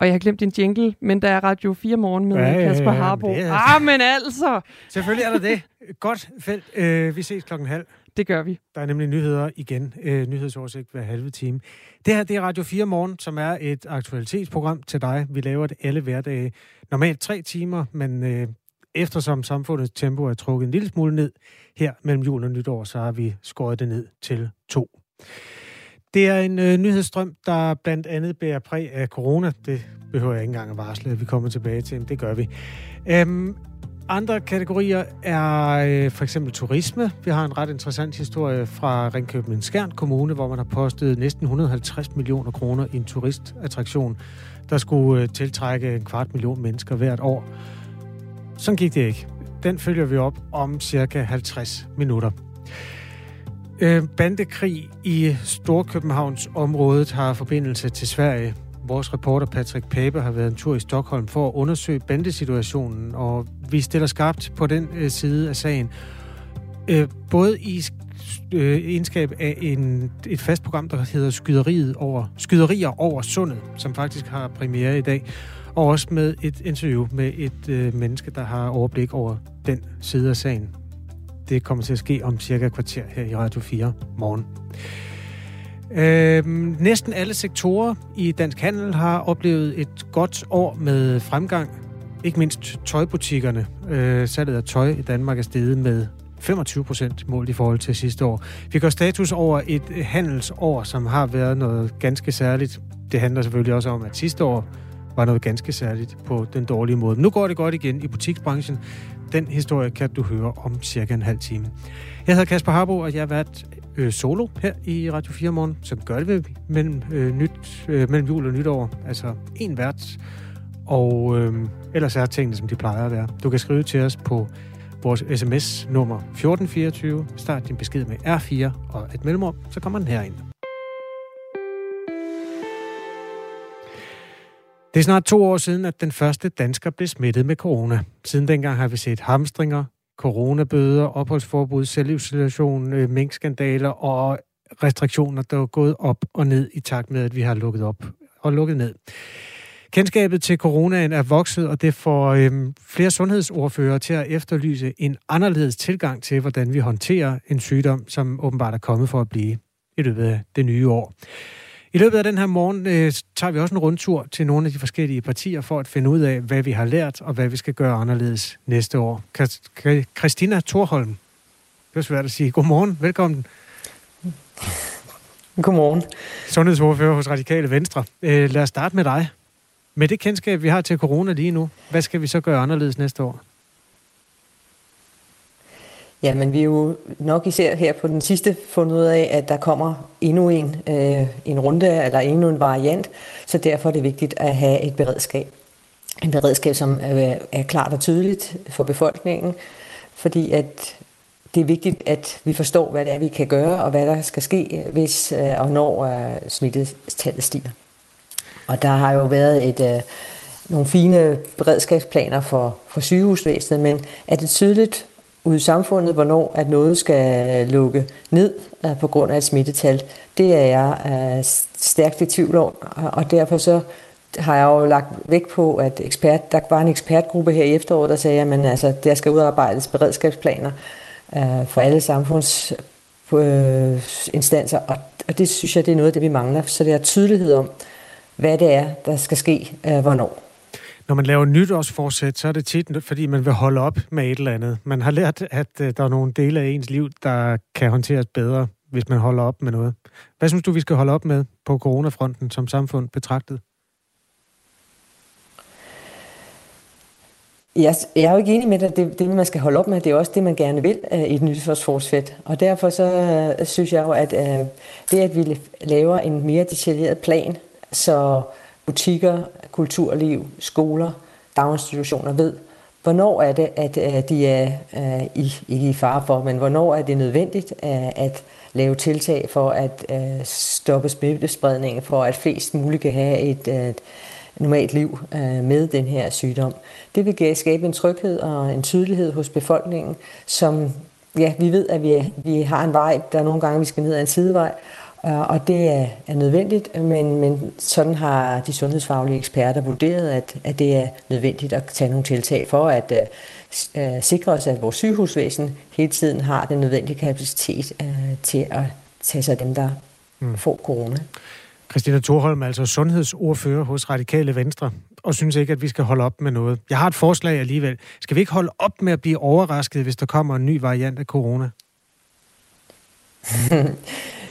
Og jeg har glemt din jingle, men der er Radio 4 morgen med ja, Kasper ja, ja, Harbo. Er... Ah, men altså! Selvfølgelig er der det. Godt felt. Øh, vi ses klokken halv. Det gør vi. Der er nemlig nyheder igen. Øh, nyhedsoversigt hver halve time. Det her det er Radio 4 Morgen, som er et aktualitetsprogram til dig. Vi laver det alle hverdage. Normalt tre timer, men øh, eftersom samfundets tempo er trukket en lille smule ned her mellem jul og nytår, så har vi skåret det ned til to. Det er en øh, nyhedsstrøm, der blandt andet bærer præg af corona. Det behøver jeg ikke engang at varsle, at vi kommer tilbage til, men det gør vi. Øhm, andre kategorier er øh, for eksempel turisme. Vi har en ret interessant historie fra Ringkøbing Skjern Kommune, hvor man har postet næsten 150 millioner kroner i en turistattraktion, der skulle øh, tiltrække en kvart million mennesker hvert år. Sådan gik det ikke. Den følger vi op om cirka 50 minutter. Øh, bandekrig i Storkøbenhavns området har forbindelse til Sverige. Vores reporter Patrick Pape har været en tur i Stockholm for at undersøge bandesituationen, og vi stiller skarpt på den øh, side af sagen. Øh, både i øh, egenskab af en, et fast program, der hedder Skyderiet over, Skyderier over Sundet, som faktisk har premiere i dag, og også med et interview med et øh, menneske, der har overblik over den side af sagen. Det kommer til at ske om cirka et kvarter her i Radio 4 morgen. Øhm, næsten alle sektorer i dansk handel har oplevet et godt år med fremgang. Ikke mindst tøjbutikkerne. Øh, salget af tøj i Danmark er steget med 25 procent målt i forhold til sidste år. Vi går status over et handelsår, som har været noget ganske særligt. Det handler selvfølgelig også om, at sidste år var noget ganske særligt på den dårlige måde. Nu går det godt igen i butiksbranchen. Den historie kan du høre om cirka en halv time. Jeg hedder Kasper Harbo, og jeg har været øh, solo her i Radio 4 morgen, så gør det mellem, øh, nyt, øh, mellem jul og nytår. Altså en vært, og øh, ellers er tingene, som de plejer at være. Du kan skrive til os på vores sms nummer 1424. Start din besked med R4 og et mellemrum, så kommer den herind. Det er snart to år siden, at den første dansker blev smittet med corona. Siden dengang har vi set hamstringer, coronabøder, opholdsforbud, selvisolation, øh, minkskandaler og restriktioner, der er gået op og ned i takt med, at vi har lukket op og lukket ned. Kendskabet til coronaen er vokset, og det får øhm, flere sundhedsordfører til at efterlyse en anderledes tilgang til, hvordan vi håndterer en sygdom, som åbenbart er kommet for at blive i løbet af det nye år. I løbet af den her morgen øh, tager vi også en rundtur til nogle af de forskellige partier for at finde ud af, hvad vi har lært og hvad vi skal gøre anderledes næste år. Christina Thorholm, det er svært at sige. Godmorgen, velkommen. Godmorgen. Sundhedsordfører hos Radikale Venstre. Øh, lad os starte med dig. Med det kendskab, vi har til corona lige nu, hvad skal vi så gøre anderledes næste år? Ja, men vi er jo nok især her på den sidste fundet ud af, at der kommer endnu en, øh, en runde, eller endnu en variant, så derfor er det vigtigt at have et beredskab. En beredskab, som er, øh, er klart og tydeligt for befolkningen, fordi at det er vigtigt, at vi forstår, hvad det er, vi kan gøre, og hvad der skal ske, øh, hvis øh, og når øh, smittetallet stiger. Og der har jo været et, øh, nogle fine beredskabsplaner for, for sygehusvæsenet, men er det tydeligt ude i samfundet, hvornår at noget skal lukke ned øh, på grund af et smittetal, det er jeg øh, stærkt i tvivl om, og derfor så har jeg jo lagt vægt på, at ekspert, der var en ekspertgruppe her i efteråret, der sagde, at altså, der skal udarbejdes beredskabsplaner øh, for alle samfundsinstanser, og, og det synes jeg, det er noget af det, vi mangler, så det er tydelighed om, hvad det er, der skal ske, uh, hvornår. Når man laver nytårsforsæt, så er det tit, fordi man vil holde op med et eller andet. Man har lært, at øh, der er nogle dele af ens liv, der kan håndteres bedre, hvis man holder op med noget. Hvad synes du, vi skal holde op med på coronafronten som samfund betragtet? Jeg, jeg er jo ikke enig med dig. Det, det, man skal holde op med, det er også det, man gerne vil uh, i et nytårsforsæt. Og derfor så uh, synes jeg jo, at uh, det, at vi laver en mere detaljeret plan, så butikker, kulturliv, skoler, daginstitutioner ved, hvornår er det, at øh, de er øh, i, ikke i fare for, men hvornår er det nødvendigt øh, at lave tiltag for at stoppe smittespredningen, for at flest muligt kan have et normalt liv med den her sygdom. Det vil skabe en tryghed og en tydelighed hos befolkningen, som ja, vi ved, at vi, vi har en vej, der nogle gange vi skal ned ad en sidevej, og det er, er nødvendigt, men, men sådan har de sundhedsfaglige eksperter vurderet, at, at det er nødvendigt at tage nogle tiltag for at uh, sikre os, at vores sygehusvæsen hele tiden har den nødvendige kapacitet uh, til at tage sig dem, der mm. får corona. Christina Thorholm, altså sundhedsordfører hos Radikale Venstre, og synes ikke, at vi skal holde op med noget. Jeg har et forslag alligevel. Skal vi ikke holde op med at blive overrasket, hvis der kommer en ny variant af corona?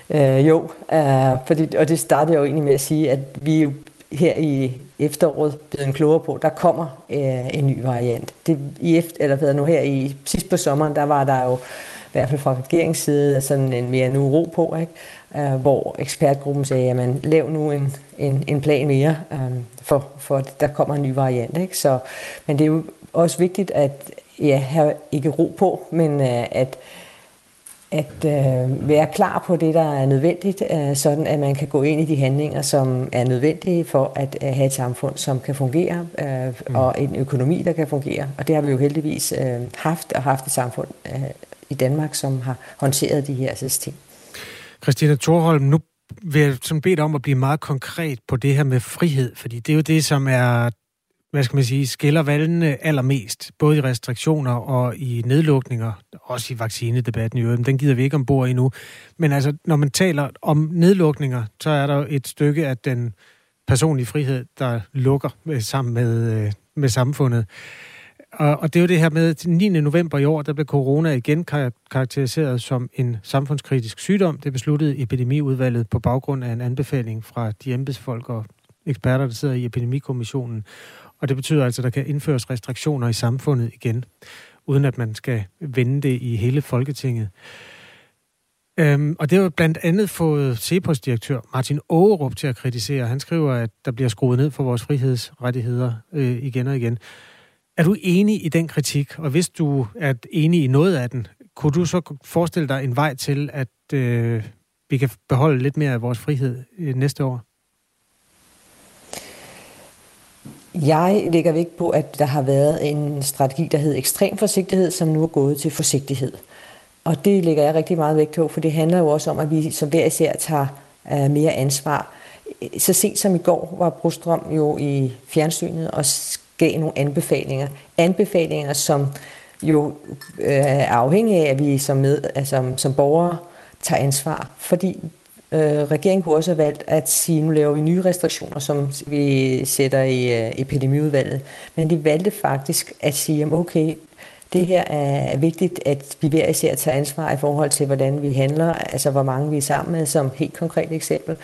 øh, jo, øh, fordi, og det startede jeg jo egentlig med at sige, at vi her i efteråret blevet klogere på, der kommer øh, en ny variant. Det, i efter, eller hvad nu her i sidst på sommeren, der var der jo i hvert fald fra regeringssiden sådan en mere nu ro på, ikke? Øh, hvor ekspertgruppen sagde, at man lav nu en, en, en plan mere, øh, for, for at der kommer en ny variant. Ikke? Så, men det er jo også vigtigt at ja, have ikke ro på, men øh, at at øh, være klar på det, der er nødvendigt, øh, sådan at man kan gå ind i de handlinger, som er nødvendige for at øh, have et samfund, som kan fungere, øh, mm. og en økonomi, der kan fungere. Og det har vi jo heldigvis øh, haft, og haft et samfund øh, i Danmark, som har håndteret de her ting. Christina Thorholm, nu vil jeg sådan bede dig om at blive meget konkret på det her med frihed, fordi det er jo det, som er hvad skal man sige, skiller valgene allermest, både i restriktioner og i nedlukninger, også i vaccinedebatten i øvrigt, den gider vi ikke ombord endnu. Men altså, når man taler om nedlukninger, så er der et stykke af den personlige frihed, der lukker sammen med, øh, med samfundet. Og, og det er jo det her med, at 9. november i år, der blev corona igen karakteriseret som en samfundskritisk sygdom. Det besluttede epidemiudvalget på baggrund af en anbefaling fra de embedsfolk og eksperter, der sidder i epidemikommissionen. Og det betyder altså, at der kan indføres restriktioner i samfundet igen, uden at man skal vende det i hele Folketinget. Øhm, og det har blandt andet fået Cepos-direktør Martin Aarup til at kritisere. Han skriver, at der bliver skruet ned for vores frihedsrettigheder øh, igen og igen. Er du enig i den kritik? Og hvis du er enig i noget af den, kunne du så forestille dig en vej til, at øh, vi kan beholde lidt mere af vores frihed øh, næste år? Jeg lægger vægt på, at der har været en strategi, der hed ekstrem forsigtighed, som nu er gået til forsigtighed. Og det lægger jeg rigtig meget vægt på, for det handler jo også om, at vi som hver især tager uh, mere ansvar. Så sent som i går var Brostrøm jo i fjernsynet og gav nogle anbefalinger. Anbefalinger, som jo øh, er afhængige af, at vi som, med, altså, som borgere tager ansvar. Fordi Øh, regeringen kunne også have valgt at sige, nu laver vi nye restriktioner, som vi sætter i øh, epidemiudvalget. Men de valgte faktisk at sige, okay, det her er vigtigt, at vi hver især tager ansvar i forhold til, hvordan vi handler, altså hvor mange vi er sammen med, som helt konkret eksempel.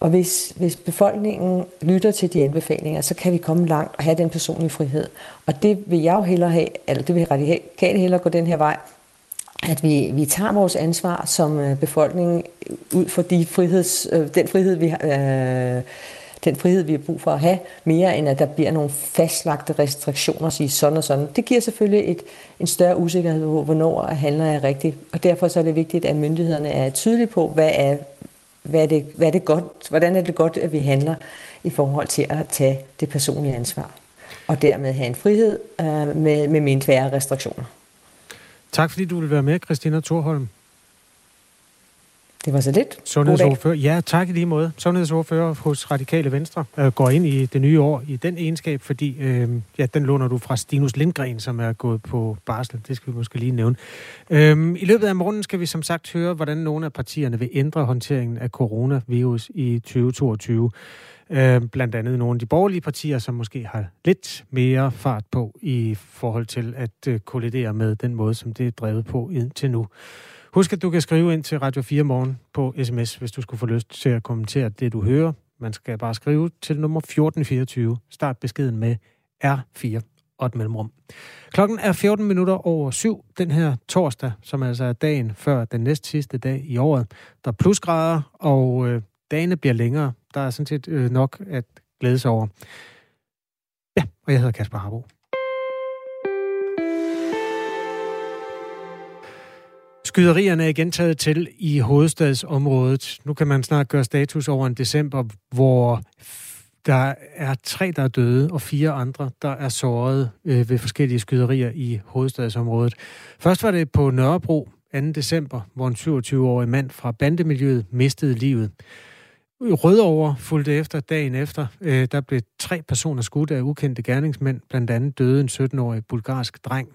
Og hvis, hvis befolkningen lytter til de anbefalinger, så kan vi komme langt og have den personlige frihed. Og det vil jeg jo hellere have, eller det vil radikalt hellere gå den her vej, at vi, vi tager vores ansvar som øh, befolkning ud for de friheds, øh, den frihed, vi har, øh, den frihed, vi har brug for at have, mere end at der bliver nogle fastlagte restriktioner og sige sådan og sådan. Det giver selvfølgelig et, en større usikkerhed på, hvornår handler jeg rigtigt. Og derfor så er det vigtigt, at myndighederne er tydelige på, hvad er, hvad er, det, hvad er det godt, hvordan er det godt, at vi handler i forhold til at tage det personlige ansvar. Og dermed have en frihed øh, med, med mindre restriktioner. Tak fordi du vil være med, Christina Thorholm. Det var så lidt. Sundhedsordfører. Ja, tak i lige måde. Sundhedsordfører hos Radikale Venstre øh, går ind i det nye år i den egenskab, fordi øh, ja, den låner du fra Stinus Lindgren, som er gået på barsel. Det skal vi måske lige nævne. Øh, I løbet af morgenen skal vi som sagt høre, hvordan nogle af partierne vil ændre håndteringen af coronavirus i 2022. Øh, blandt andet nogle af de borgerlige partier, som måske har lidt mere fart på i forhold til at øh, kollidere med den måde, som det er drevet på indtil nu. Husk, at du kan skrive ind til Radio 4 morgen på sms, hvis du skulle få lyst til at kommentere det, du hører. Man skal bare skrive til nummer 1424. Start beskeden med R4 og et mellemrum. Klokken er 14 minutter over syv den her torsdag, som altså er dagen før den næst sidste dag i året. Der er plusgrader, og øh, dagene bliver længere. Der er sådan set øh, nok at glæde sig over. Ja, og jeg hedder Kasper Harbo. Skyderierne er igen taget til i hovedstadsområdet. Nu kan man snart gøre status over en december, hvor der er tre, der er døde, og fire andre, der er såret øh, ved forskellige skyderier i hovedstadsområdet. Først var det på Nørrebro, 2. december, hvor en 27-årig mand fra bandemiljøet mistede livet. Rødovre fulgte efter dagen efter. Øh, der blev tre personer skudt af ukendte gerningsmænd, blandt andet døde en 17-årig bulgarsk dreng.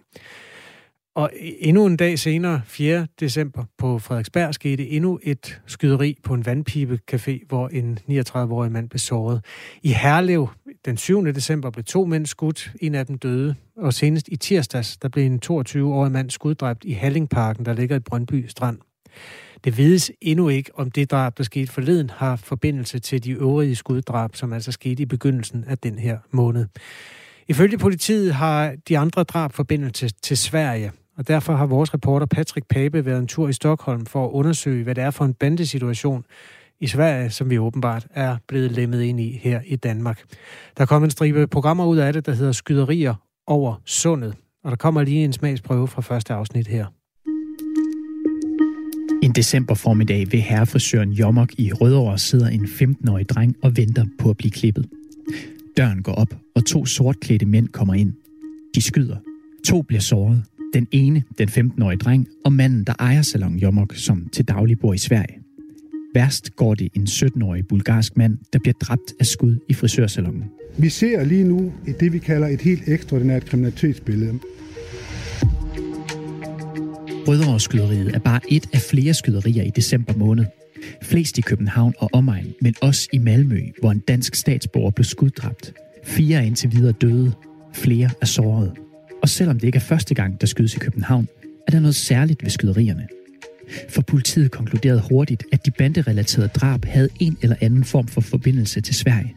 Og endnu en dag senere, 4. december, på Frederiksberg, skete endnu et skyderi på en vandpipecafé, hvor en 39-årig mand blev såret. I Herlev den 7. december blev to mænd skudt, en af dem døde. Og senest i tirsdags, der blev en 22-årig mand skuddræbt i Hallingparken, der ligger i Brøndby Strand. Det vides endnu ikke, om det drab, der skete forleden, har forbindelse til de øvrige skuddrab, som altså skete i begyndelsen af den her måned. Ifølge politiet har de andre drab forbindelse til Sverige, og derfor har vores reporter Patrick Pape været en tur i Stockholm for at undersøge, hvad det er for en bandesituation i Sverige, som vi åbenbart er blevet lemmet ind i her i Danmark. Der kommer en stribe programmer ud af det, der hedder Skyderier over sundet. Og der kommer lige en smagsprøve fra første afsnit her. En december formiddag ved herrefrisøren Jomok i Rødovre sidder en 15-årig dreng og venter på at blive klippet. Døren går op, og to sortklædte mænd kommer ind. De skyder. To bliver såret. Den ene, den 15-årige dreng, og manden, der ejer salon Jomok, som til daglig bor i Sverige. Værst går det en 17-årig bulgarsk mand, der bliver dræbt af skud i frisørsalongen. Vi ser lige nu det, vi kalder et helt ekstraordinært kriminalitetsbillede. Rødovre-skyderiet er bare et af flere skyderier i december måned. Flest i København og omegn, men også i Malmø, hvor en dansk statsborger blev skuddræbt. Fire er indtil videre døde. Flere er såret. Og selvom det ikke er første gang, der skydes i København, er der noget særligt ved skyderierne. For politiet konkluderede hurtigt, at de banderelaterede drab havde en eller anden form for forbindelse til Sverige.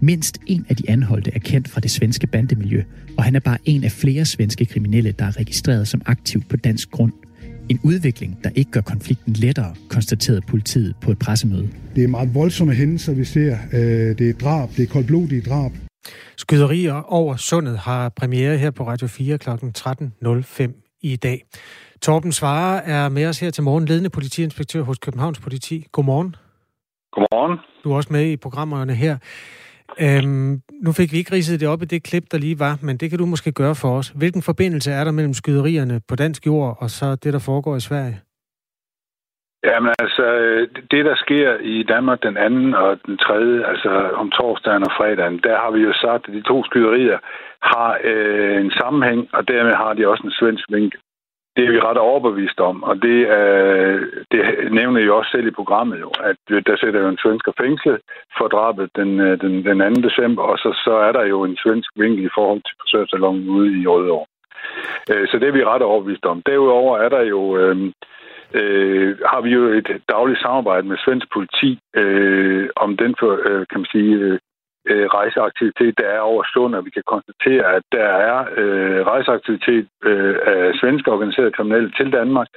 Mindst en af de anholdte er kendt fra det svenske bandemiljø, og han er bare en af flere svenske kriminelle, der er registreret som aktiv på dansk grund. En udvikling, der ikke gør konflikten lettere, konstaterede politiet på et pressemøde. Det er meget voldsomme hændelser, vi ser. Øh, det er drab, det er koldblodige drab. Skyderier over sundet har premiere her på Radio 4 kl. 13.05 i dag. Torben Svare er med os her til morgen, ledende politiinspektør hos Københavns Politi. Godmorgen. Godmorgen. Du er også med i programmerne her. Øhm, nu fik vi ikke ridset det op i det klip, der lige var, men det kan du måske gøre for os. Hvilken forbindelse er der mellem skyderierne på dansk jord og så det, der foregår i Sverige? Jamen altså, det der sker i Danmark den anden og den tredje, altså om torsdagen og fredagen, der har vi jo sagt, at de to skyderier har øh, en sammenhæng, og dermed har de også en svensk vinkel. Det er vi ret overbevist om, og det, øh, det nævner jo også selv i programmet jo, at der sætter jo en svensk fængsel for drabet den, øh, den, den 2. december, og så, så er der jo en svensk vinkel i forhold til forsøgssalongen ude i Rødovre. Øh, så det er vi ret overbevist om. Derudover er der jo... Øh, øh, har vi jo et dagligt samarbejde med svensk politi øh, om den, for, øh, kan man sige, øh, øh rejseaktivitet, der er over Sund, og vi kan konstatere, at der er øh, rejseaktivitet øh, af svenske organiserede kriminelle til Danmark,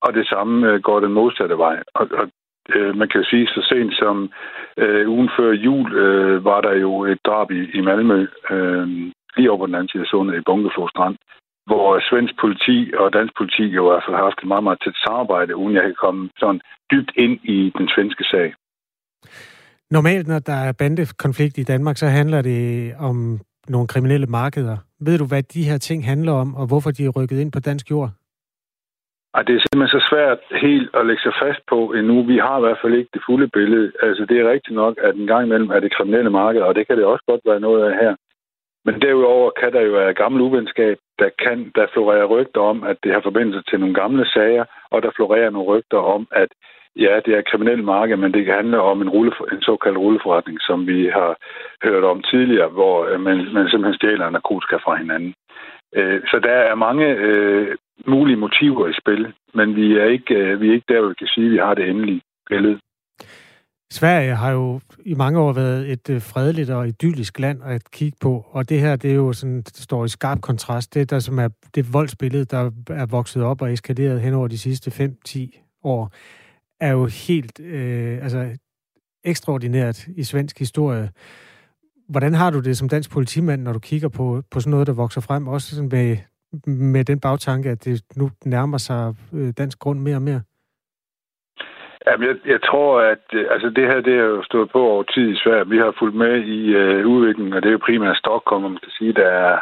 og det samme øh, går den modsatte vej. Og, og øh, man kan jo sige, så sent som øh, ugen før jul øh, var der jo et drab i, i Malmø, øh, lige over på den anden side af sundet i Bunkeflod Strand, hvor svensk politi og dansk politi jo i hvert fald har haft et meget, meget tæt samarbejde, uden jeg kan komme sådan dybt ind i den svenske sag. Normalt, når der er bandekonflikt i Danmark, så handler det om nogle kriminelle markeder. Ved du, hvad de her ting handler om, og hvorfor de er rykket ind på dansk jord? Ej, det er simpelthen så svært helt at lægge sig fast på endnu. Vi har i hvert fald ikke det fulde billede. Altså, det er rigtigt nok, at en gang imellem er det kriminelle marked, og det kan det også godt være noget af her. Men derudover kan der jo være gammel uvenskab. Der, kan, der florerer rygter om, at det har forbindelse til nogle gamle sager, og der florerer nogle rygter om, at ja, det er et kriminelt marked, men det kan handle om en, rulle, en såkaldt rulleforretning, som vi har hørt om tidligere, hvor øh, man, man simpelthen stjæler narkotika fra hinanden. Øh, så der er mange øh, mulige motiver i spil, men vi er ikke, øh, vi er ikke der, hvor vi kan sige, at vi har det endelige billede. Sverige har jo i mange år været et øh, fredeligt og idyllisk land at kigge på, og det her, det er jo sådan, det står i skarp kontrast. Det, der som er det voldsbillede, der er vokset op og eskaleret hen over de sidste 5-10 år, er jo helt øh, altså, ekstraordinært i svensk historie. Hvordan har du det som dansk politimand, når du kigger på, på sådan noget, der vokser frem, også sådan med, med den bagtanke, at det nu nærmer sig øh, dansk grund mere og mere? Jamen, jeg, jeg tror, at øh, altså det her det er jo stået på over tid i Sverige. Vi har fulgt med i øh, udviklingen, og det er jo primært Stockholm, man kan sige, der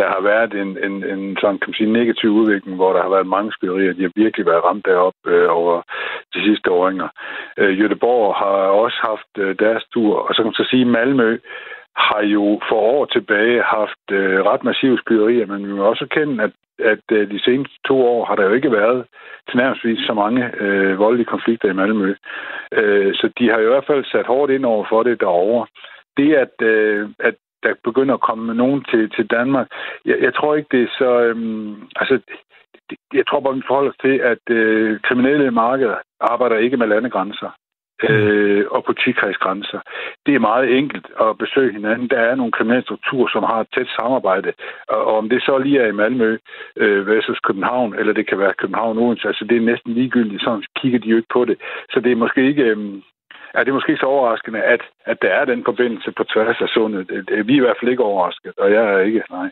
der har været en, en, en sådan, kan man sige, negativ udvikling, hvor der har været mange skyderier. De har virkelig været ramt derop øh, over de sidste åringer. Øh, Jødeborg har også haft øh, deres tur, og så kan man så sige, Malmø har jo for år tilbage haft øh, ret massive skyderier, men vi må også kende, at, at øh, de seneste to år har der jo ikke været tilnærmelsesvis så mange øh, voldelige konflikter i Malmø. Øh, så de har i hvert fald sat hårdt ind over for det derovre. Det, at, øh, at der begynder at komme nogen til, til Danmark, jeg, jeg tror ikke, det er så... Øh, altså, jeg tror bare, vi forholder os til, at øh, kriminelle markeder arbejder ikke med landegrænser øh, og politikredsgrænser. Det er meget enkelt at besøge hinanden. Der er nogle kriminelle strukturer, som har et tæt samarbejde. Og, og om det så lige er i Malmø øh, versus København, eller det kan være København Odense, altså det er næsten ligegyldigt. Sådan kigger de jo ikke på det. Så det er måske ikke... Øh, er det måske ikke så overraskende, at, at der er den forbindelse på tværs af sundet. Vi er i hvert fald ikke overrasket, og jeg er ikke, nej.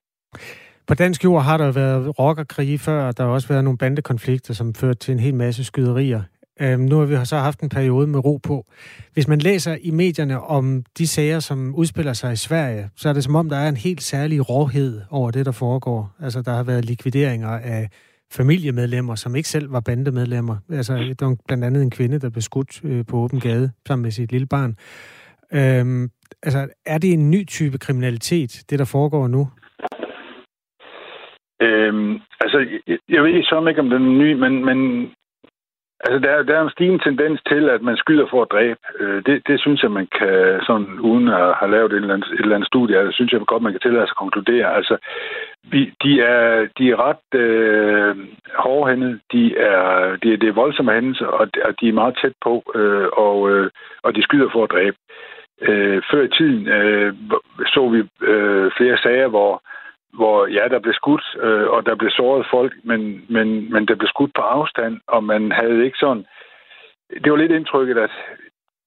På dansk jord har der været rockerkrige før, og der har også været nogle bandekonflikter, som førte til en hel masse skyderier. Øhm, nu har vi så haft en periode med ro på. Hvis man læser i medierne om de sager, som udspiller sig i Sverige, så er det som om, der er en helt særlig råhed over det, der foregår. Altså, der har været likvideringer af familiemedlemmer, som ikke selv var bandemedlemmer. Altså, der var blandt andet en kvinde, der blev skudt øh, på åben gade sammen med sit lille barn. Øhm, altså, er det en ny type kriminalitet, det der foregår nu? Øhm, altså, jeg, jeg ved så ikke, om den er ny, men, men Altså, der, der er en stigende tendens til, at man skyder for at dræbe. Øh, det, det synes jeg, man kan, sådan uden at have lavet et eller andet, et eller andet studie, det synes jeg godt, man kan tillade sig at konkludere. Altså, vi, de, er, de er ret øh, hårdhændede, de er, de, det er voldsomme hændelser, og, og de er meget tæt på, øh, og, øh, og de skyder for at dræbe. Øh, før i tiden øh, så vi øh, flere sager, hvor hvor ja, der blev skudt, øh, og der blev såret folk, men, men, men der blev skudt på afstand, og man havde ikke sådan... Det var lidt indtrykket, at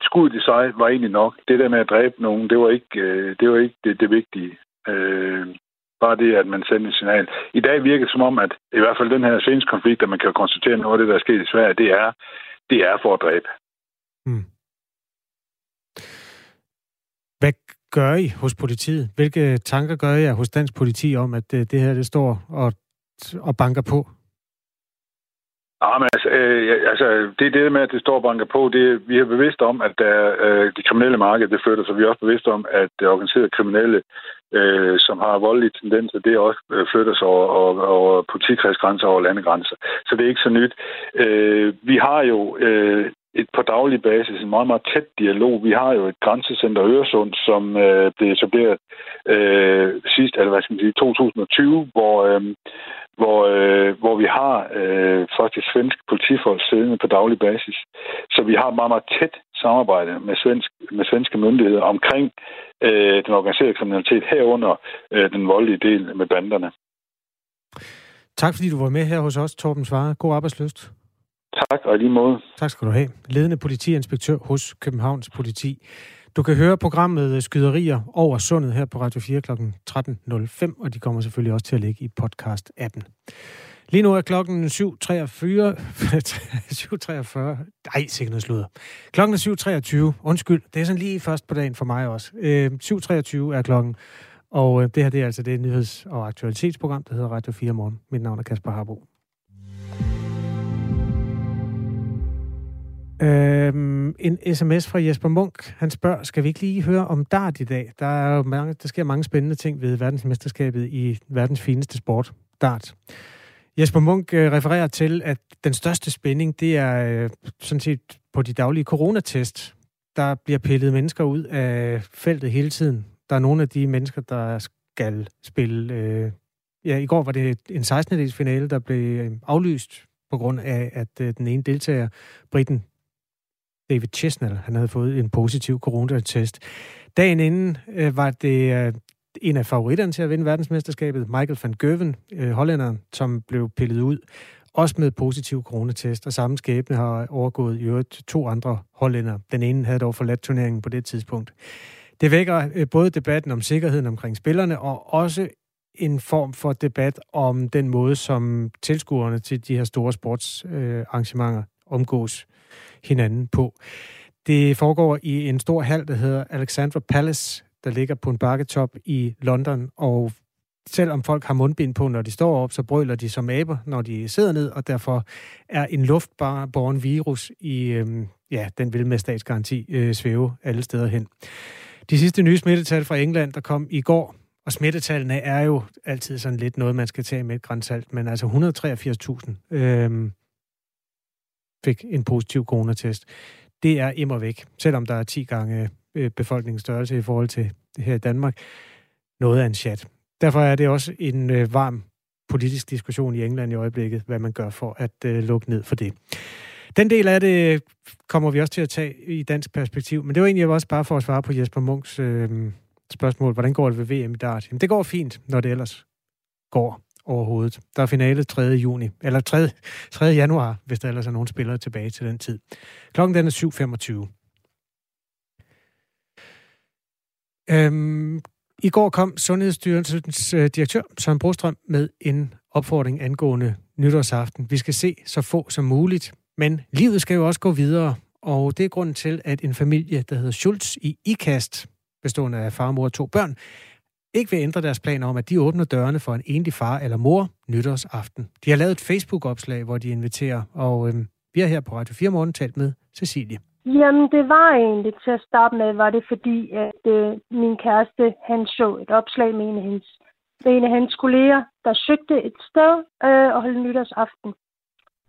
skuddet i sig var egentlig nok. Det der med at dræbe nogen, det var ikke, øh, det, var ikke det, det vigtige. Øh, bare det, at man sendte et signal. I dag virker det som om, at i hvert fald den her seneste konflikt, at man kan konstatere noget af det, der er sket i Sverige, det er, det er for at dræbe. Hmm. Hvad gør I hos politiet? Hvilke tanker gør I hos dansk politi om, at øh, det her det står og, og banker på? Ja, men altså, øh, altså, det er det med, at det står og banker på. Det, vi er bevidste om, at der, øh, det kriminelle marked det flytter sig. Vi er også bevidste om, at det organiserede kriminelle, øh, som har voldelige tendenser, det også øh, flytter sig over, over, over politikredsgrænser og over landegrænser. Så det er ikke så nyt. Øh, vi har jo øh, et på daglig basis en meget, meget tæt dialog. Vi har jo et grænsecenter Øresund, som øh, blev etableret øh, sidst, eller hvad skal man sige, 2020, hvor, øh, hvor, øh, hvor vi har øh, faktisk svenske politifolk siddende på daglig basis. Så vi har et meget, meget tæt samarbejde med, svensk, med svenske myndigheder omkring øh, den organiserede kriminalitet herunder øh, den voldelige del med banderne. Tak fordi du var med her hos os, Torben Svare. God arbejdsløst. Tak, og lige måde. Tak skal du have. Ledende politiinspektør hos Københavns Politi. Du kan høre programmet Skyderier over sundet her på Radio 4 kl. 13.05, og de kommer selvfølgelig også til at ligge i podcast 18. Lige nu er klokken 7.43. 7.43. Nej, sikkert noget sludder. Klokken er 7.23. Undskyld, det er sådan lige først på dagen for mig også. Øh, 7.23 er klokken, og øh, det her det er altså det nyheds- og aktualitetsprogram, der hedder Radio 4 Morgen. Mit navn er Kasper Harbo. Øhm, en sms fra Jesper Munk. Han spørger, skal vi ikke lige høre om dart i dag? Der, er jo mange, der sker mange spændende ting ved verdensmesterskabet i verdens fineste sport, dart. Jesper Munk øh, refererer til, at den største spænding, det er øh, sådan set på de daglige coronatest. Der bliver pillet mennesker ud af feltet hele tiden. Der er nogle af de mennesker, der skal spille... Øh, ja, i går var det en 16. finale, der blev øh, aflyst på grund af, at øh, den ene deltager, Britten David Chesnell, han havde fået en positiv coronatest. Dagen inden øh, var det øh, en af favoritterne til at vinde verdensmesterskabet, Michael van Gerwen, øh, hollænderen, som blev pillet ud, også med positiv coronatest, og samme skæbne har overgået i øvrigt to andre hollænder. Den ene havde dog forladt turneringen på det tidspunkt. Det vækker øh, både debatten om sikkerheden omkring spillerne, og også en form for debat om den måde, som tilskuerne til de her store sportsarrangementer øh, omgås hinanden på. Det foregår i en stor hal, der hedder Alexandra Palace, der ligger på en bakketop i London, og selvom folk har mundbind på, når de står op, så brøler de som aber, når de sidder ned, og derfor er en luftborn virus i, øhm, ja, den vil med statsgaranti øh, svæve alle steder hen. De sidste nye smittetal fra England, der kom i går, og smittetallene er jo altid sådan lidt noget, man skal tage med et grænsalt, men altså 183.000 Øhm, fik en positiv coronatest. Det er immer væk, selvom der er 10 gange øh, befolkningens størrelse i forhold til det her i Danmark. Noget af en chat. Derfor er det også en øh, varm politisk diskussion i England i øjeblikket, hvad man gør for at øh, lukke ned for det. Den del af det øh, kommer vi også til at tage i dansk perspektiv, men det var egentlig også bare for at svare på Jesper Munks øh, spørgsmål. Hvordan går det ved VM i dart? Jamen, det går fint, når det ellers går overhovedet. Der er finale 3. juni, eller 3. 3. januar, hvis der ellers er nogen spillere tilbage til den tid. Klokken den er 7.25. Øhm, I går kom Sundhedsstyrelsens øh, direktør, Søren Brostrøm, med en opfordring angående nytårsaften. Vi skal se så få som muligt, men livet skal jo også gå videre, og det er grunden til, at en familie, der hedder Schultz i IKAST, bestående af far, mor og to børn, ikke vil ændre deres planer om, at de åbner dørene for en enlig far eller mor nytårsaften. De har lavet et Facebook-opslag, hvor de inviterer, og øh, vi har her på Radio 4 Morgen talt med Cecilie. Jamen, det var egentlig til at starte med, var det fordi, at øh, min kæreste, han så et opslag med en af hans, med en af hans kolleger, der søgte et sted øh, og holde nytårsaften.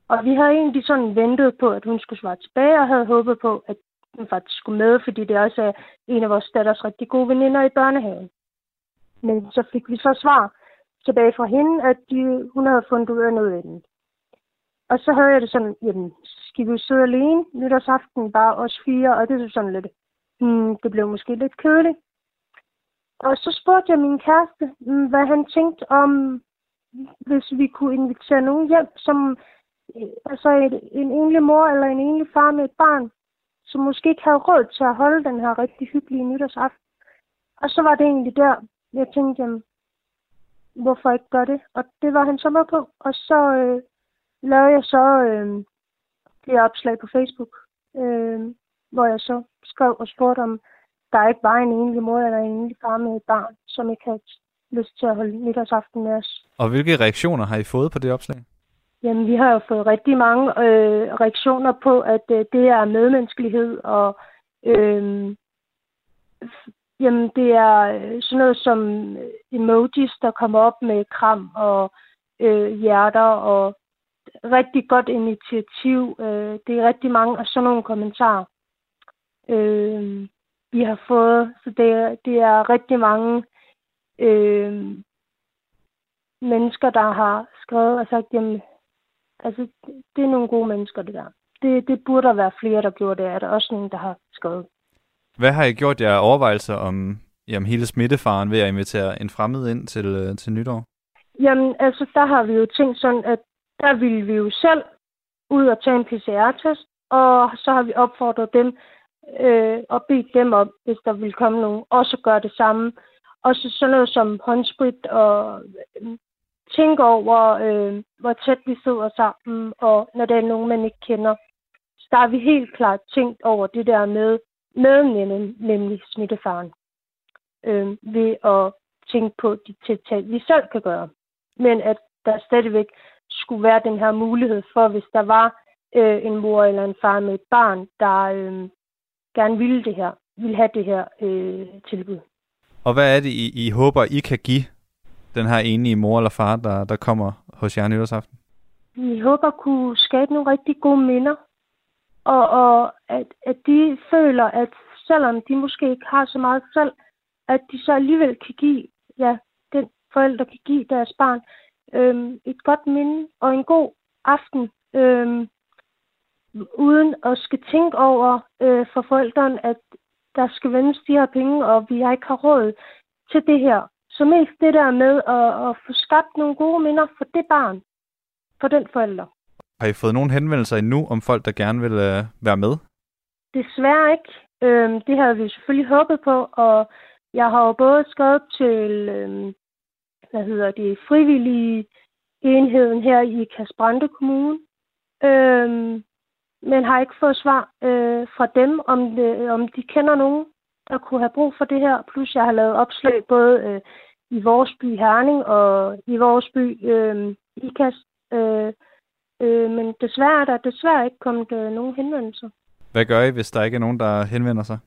Og vi havde egentlig sådan ventet på, at hun skulle svare tilbage, og havde håbet på, at hun faktisk skulle med, fordi det også er en af vores datters rigtig gode veninder i børnehaven. Men så fik vi så svar tilbage fra hende, at de, hun havde fundet ud af noget andet. Og så havde jeg det sådan, jamen, skal vi sidde alene nytårsaften, bare os fire, og det er sådan lidt, hmm, det blev måske lidt kedeligt. Og så spurgte jeg min kæreste, hmm, hvad han tænkte om, hvis vi kunne invitere nogen hjem, som altså et, en enlig mor eller en enlig far med et barn, som måske ikke havde råd til at holde den her rigtig hyggelige nytårsaften. Og så var det egentlig der, jeg tænkte, jamen, hvorfor ikke gøre det? Og det var han så med på. Og så øh, lavede jeg så øh, det opslag på Facebook, øh, hvor jeg så skrev og spurgte om, der ikke var en enlig mor eller en enlig far med et barn, som ikke havde lyst til at holde nytårsaften med os. Og hvilke reaktioner har I fået på det opslag? Jamen, vi har jo fået rigtig mange øh, reaktioner på, at øh, det er medmenneskelighed og øh, Jamen, det er øh, sådan noget som øh, emojis, der kommer op med kram og øh, hjerter og rigtig godt initiativ. Øh, det er rigtig mange og sådan nogle kommentarer, øh, vi har fået. Så det er, det er rigtig mange øh, mennesker, der har skrevet og sagt, jamen, altså, det er nogle gode mennesker, det der. Det, det burde der være flere, der gjorde det. Er der også nogen, der har skrevet. Hvad har I gjort jer overvejelser om jamen, hele smittefaren ved at invitere en fremmed ind til, øh, til nytår? Jamen, altså, der har vi jo tænkt sådan, at der ville vi jo selv ud og tage en PCR-test, og så har vi opfordret dem øh, og bedt dem om, hvis der vil komme nogen, også gøre det samme. Og så sådan noget som håndsprit og øh, tænke over, øh, hvor tæt vi sidder sammen, og når der er nogen, man ikke kender. Så der har vi helt klart tænkt over det der med, med nemlig, nemlig smittefaren øh, ved at tænke på de tiltag, vi selv kan gøre. Men at der stadigvæk skulle være den her mulighed for, hvis der var øh, en mor eller en far med et barn, der øh, gerne ville det her, ville have det her øh, tilbud. Og hvad er det, I, I håber, I kan give den her enige mor eller far, der, der kommer hos jer nytårsaften? Vi håber at kunne skabe nogle rigtig gode minder, og, og at, at de føler, at selvom de måske ikke har så meget selv, at de så alligevel kan give, ja, den forældre kan give deres barn øhm, et godt minde og en god aften, øhm, uden at skal tænke over øh, for forældrene, at der skal vendes de her penge, og vi har ikke har råd til det her. Så mest det der med at, at få skabt nogle gode minder for det barn, for den forælder. Har I fået nogle henvendelser endnu om folk, der gerne vil øh, være med? Desværre ikke. Øhm, det havde vi selvfølgelig håbet på, og jeg har jo både skrevet til, øhm, hvad hedder det, frivillige enheden her i Kasbrande Kommune, øhm, men har ikke fået svar øh, fra dem, om, det, om de kender nogen, der kunne have brug for det her. Plus jeg har lavet opslag både øh, i vores by Herning og i vores by øhm, øh, IKAS. Øh, øh, men desværre er der desværre ikke kommet øh, nogen henvendelser. Hvad gør I, hvis der ikke er nogen, der henvender sig?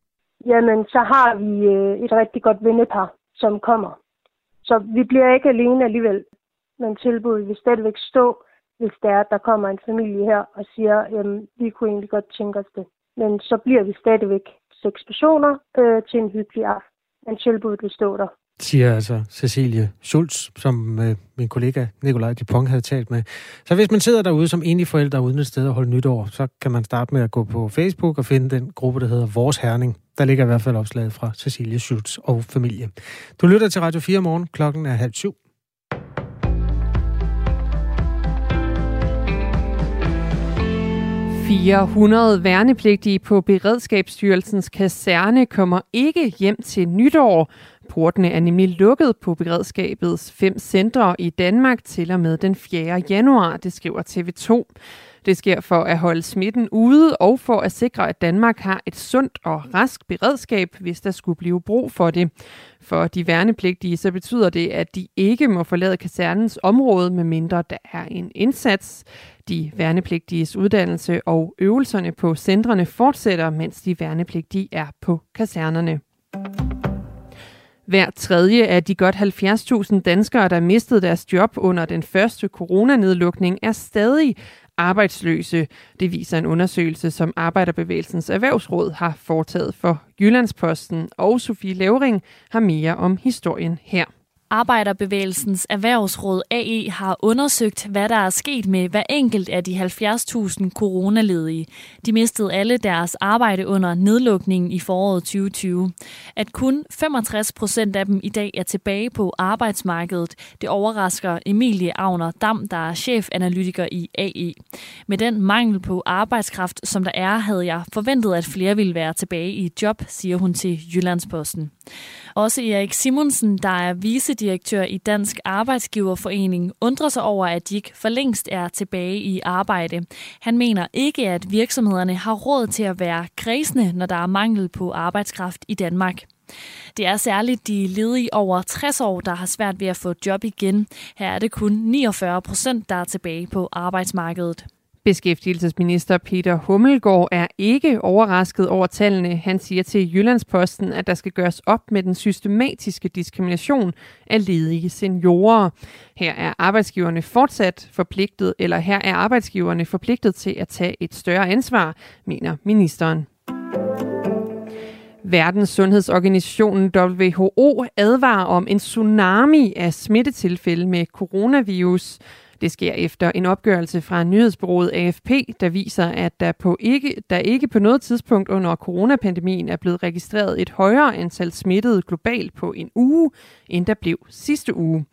Jamen, så har vi øh, et rigtig godt vennepar, som kommer. Så vi bliver ikke alene alligevel, men tilbuddet vil stadigvæk stå, hvis det er, at der kommer en familie her og siger, at vi kunne egentlig godt tænke os det. Men så bliver vi stadigvæk seks personer øh, til en hyggelig aften. Men tilbuddet vil stå der siger altså Cecilie Schulz, som øh, min kollega Nikolaj Dupont havde talt med. Så hvis man sidder derude som enlig forælder uden et sted at holde nytår, så kan man starte med at gå på Facebook og finde den gruppe, der hedder Vores Herning. Der ligger i hvert fald opslaget fra Cecilie Schulz og familie. Du lytter til Radio 4 morgen. Klokken er halv syv. 400 værnepligtige på Beredskabsstyrelsens kaserne kommer ikke hjem til nytår. Portene er nemlig lukket på beredskabets fem centre i Danmark til og med den 4. januar, det skriver TV2. Det sker for at holde smitten ude og for at sikre, at Danmark har et sundt og rask beredskab, hvis der skulle blive brug for det. For de værnepligtige så betyder det, at de ikke må forlade kasernens område, medmindre der er en indsats. De værnepligtiges uddannelse og øvelserne på centrene fortsætter, mens de værnepligtige er på kasernerne. Hver tredje af de godt 70.000 danskere, der mistede deres job under den første coronanedlukning, er stadig arbejdsløse. Det viser en undersøgelse, som Arbejderbevægelsens Erhvervsråd har foretaget for Jyllandsposten, og Sofie Levering har mere om historien her. Arbejderbevægelsens Erhvervsråd AE har undersøgt, hvad der er sket med hver enkelt af de 70.000 coronaledige. De mistede alle deres arbejde under nedlukningen i foråret 2020. At kun 65 procent af dem i dag er tilbage på arbejdsmarkedet, det overrasker Emilie Avner Dam, der er chefanalytiker i AE. Med den mangel på arbejdskraft, som der er, havde jeg forventet, at flere ville være tilbage i job, siger hun til Jyllandsposten. Også Erik Simonsen, der er vicedirektør i Dansk Arbejdsgiverforening, undrer sig over, at de ikke for længst er tilbage i arbejde. Han mener ikke, at virksomhederne har råd til at være kredsende, når der er mangel på arbejdskraft i Danmark. Det er særligt de ledige over 60 år, der har svært ved at få job igen. Her er det kun 49 procent, der er tilbage på arbejdsmarkedet. Beskæftigelsesminister Peter Hummelgaard er ikke overrasket over tallene. Han siger til Jyllandsposten, at der skal gøres op med den systematiske diskrimination af ledige seniorer. Her er arbejdsgiverne fortsat forpligtet, eller her er arbejdsgiverne forpligtet til at tage et større ansvar, mener ministeren. Verdens Sundhedsorganisationen WHO advarer om en tsunami af smittetilfælde med coronavirus. Det sker efter en opgørelse fra nyhedsbyrået AFP, der viser, at der, på ikke, der ikke på noget tidspunkt under coronapandemien er blevet registreret et højere antal smittede globalt på en uge, end der blev sidste uge.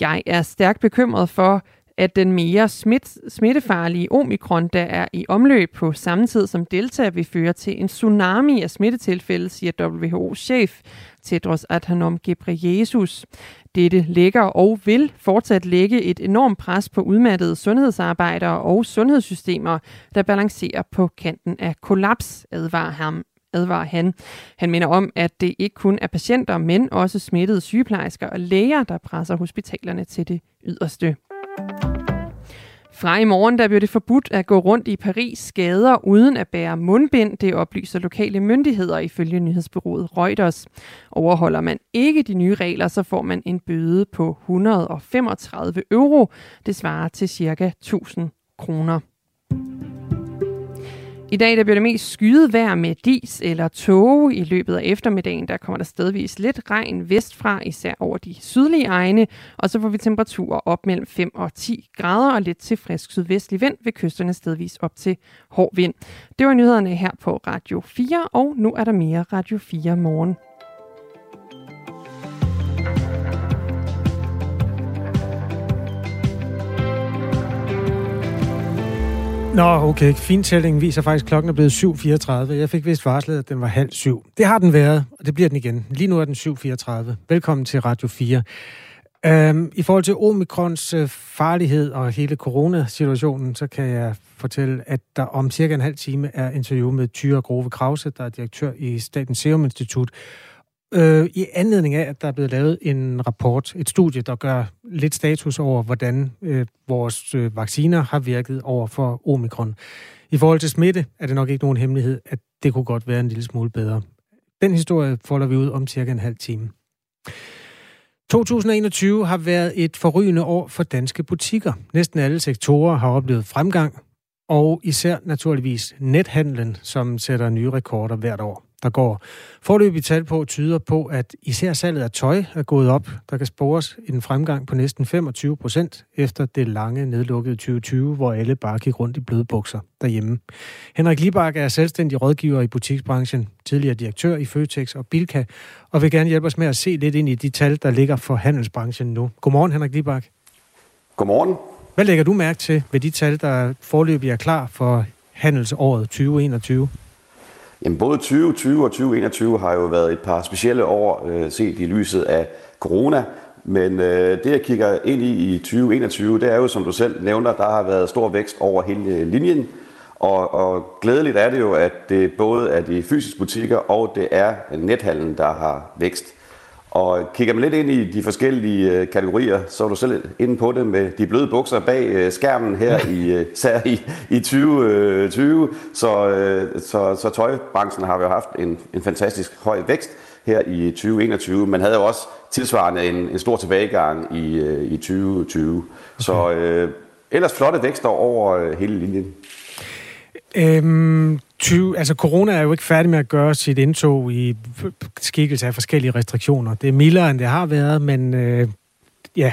Jeg er stærkt bekymret for, at den mere smitt, smittefarlige omikron, der er i omløb på samme tid som Delta, vil føre til en tsunami af smittetilfælde, siger WHO-chef Tedros Adhanom Ghebreyesus. Dette lægger og vil fortsat lægge et enormt pres på udmattede sundhedsarbejdere og sundhedssystemer, der balancerer på kanten af kollaps, advarer ham advarer han. Han minder om, at det ikke kun er patienter, men også smittede sygeplejersker og læger, der presser hospitalerne til det yderste. Fra i morgen der bliver det forbudt at gå rundt i Paris gader uden at bære mundbind, det oplyser lokale myndigheder ifølge nyhedsbyrået Reuters. Overholder man ikke de nye regler, så får man en bøde på 135 euro. Det svarer til ca. 1000 kroner. I dag der bliver det mest skyet vejr med dis eller tåge. I løbet af eftermiddagen der kommer der stedvis lidt regn vestfra, især over de sydlige egne. Og så får vi temperaturer op mellem 5 og 10 grader og lidt til frisk sydvestlig vind ved kysterne stedvis op til hård vind. Det var nyhederne her på Radio 4, og nu er der mere Radio 4 morgen. Nå, okay. Fintællingen viser faktisk, at klokken er blevet 7.34. Jeg fik vist varslet, at den var halv syv. Det har den været, og det bliver den igen. Lige nu er den 7.34. Velkommen til Radio 4. Øhm, I forhold til omikrons øh, farlighed og hele coronasituationen, så kan jeg fortælle, at der om cirka en halv time er interview med Tyre Grove Krause, der er direktør i Statens Serum Institut øh, i anledning af, at der er blevet lavet en rapport, et studie, der gør lidt status over, hvordan øh, vores øh, vacciner har virket over for omikron. I forhold til smitte er det nok ikke nogen hemmelighed, at det kunne godt være en lille smule bedre. Den historie folder vi ud om cirka en halv time. 2021 har været et forrygende år for danske butikker. Næsten alle sektorer har oplevet fremgang, og især naturligvis nethandlen, som sætter nye rekorder hvert år der går. Forløbig tal på tyder på, at især salget af tøj er gået op. Der kan spores en fremgang på næsten 25 procent efter det lange nedlukkede 2020, hvor alle bare gik rundt i bløde bukser derhjemme. Henrik Libak er selvstændig rådgiver i butiksbranchen, tidligere direktør i Føtex og Bilka, og vil gerne hjælpe os med at se lidt ind i de tal, der ligger for handelsbranchen nu. Godmorgen, Henrik Libak. Godmorgen. Hvad lægger du mærke til ved de tal, der forløbig er klar for handelsåret 2021? Jamen både 2020 og 2021 har jo været et par specielle år øh, set i lyset af corona. Men øh, det, jeg kigger ind i i 2021, det er jo, som du selv nævner, der har været stor vækst over hele øh, linjen. Og, og glædeligt er det jo, at det både er de fysiske butikker og det er nethandlen, der har vækst. Og kigger man lidt ind i de forskellige øh, kategorier, så er du selv inde på det med de bløde bukser bag øh, skærmen her i, øh, i, i 2020. Så, så, så tøjbranchen har jo haft en, en fantastisk høj vækst her i 2021, men havde jo også tilsvarende en, en stor tilbagegang i, i 2020. Okay. Så øh, ellers flotte vækster over hele linjen. Øhm, 20, altså corona er jo ikke færdig med at gøre sit indtog i skikkelse af forskellige restriktioner. Det er mildere, end det har været, men øh, ja,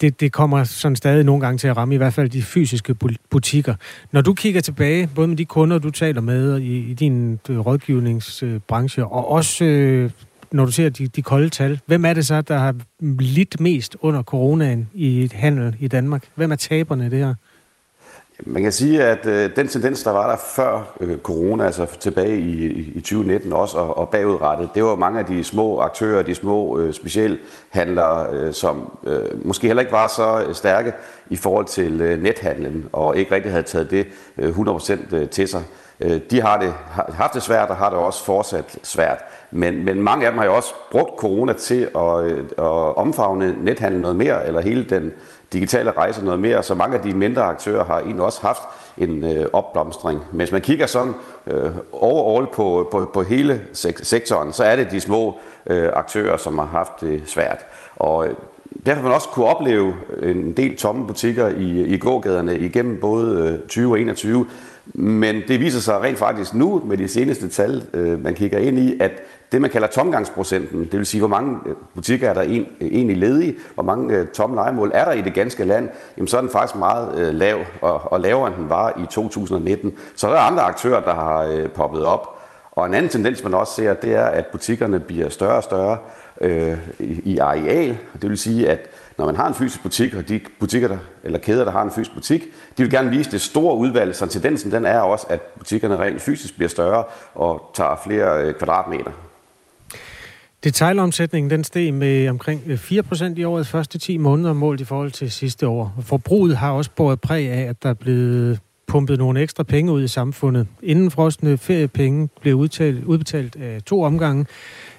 det, det kommer sådan stadig nogle gange til at ramme, i hvert fald de fysiske butikker. Når du kigger tilbage, både med de kunder, du taler med i, i din øh, rådgivningsbranche, og også øh, når du ser de, de kolde tal, hvem er det så, der har lidt mest under coronaen i handel i Danmark? Hvem er taberne i det her? Man kan sige, at øh, den tendens, der var der før øh, corona, altså tilbage i, i 2019 også, og, og bagudrettet, det var mange af de små aktører, de små øh, specialhandlere, øh, som øh, måske heller ikke var så øh, stærke i forhold til øh, nethandlen, og ikke rigtig havde taget det øh, 100% øh, til sig. Øh, de har det, har haft det svært, og har det også fortsat svært. Men, men mange af dem har jo også brugt corona til at, øh, at omfavne nethandlen noget mere, eller hele den digitale rejser noget mere, så mange af de mindre aktører har egentlig også haft en øh, opblomstring. Men hvis man kigger sådan øh, overall på, på, på hele sektoren, så er det de små øh, aktører, som har haft det svært. Og øh, derfor har man også kunne opleve en del tomme butikker i, i gågaderne igennem både øh, 20 og 21. Men det viser sig rent faktisk nu med de seneste tal, øh, man kigger ind i, at det, man kalder tomgangsprocenten, det vil sige, hvor mange øh, butikker er der øh, egentlig ledige, hvor mange øh, tomme legemål er der i det ganske land, jamen så er den faktisk meget øh, lav, og, og lavere end den var i 2019. Så der er andre aktører, der har øh, poppet op. Og en anden tendens, man også ser, det er, at butikkerne bliver større og større øh, i, areal. Det vil sige, at når man har en fysisk butik, og de butikker, der, eller kæder, der har en fysisk butik, de vil gerne vise det store udvalg, så tendensen den er også, at butikkerne rent fysisk bliver større og tager flere øh, kvadratmeter. Detailomsætningen den steg med omkring øh, 4% i årets første 10 måneder målt i forhold til sidste år. Forbruget har også båret præg af, at der er blevet pumpet nogle ekstra penge ud i samfundet. Indenfrostende feriepenge blev udtalt, udbetalt af to omgange.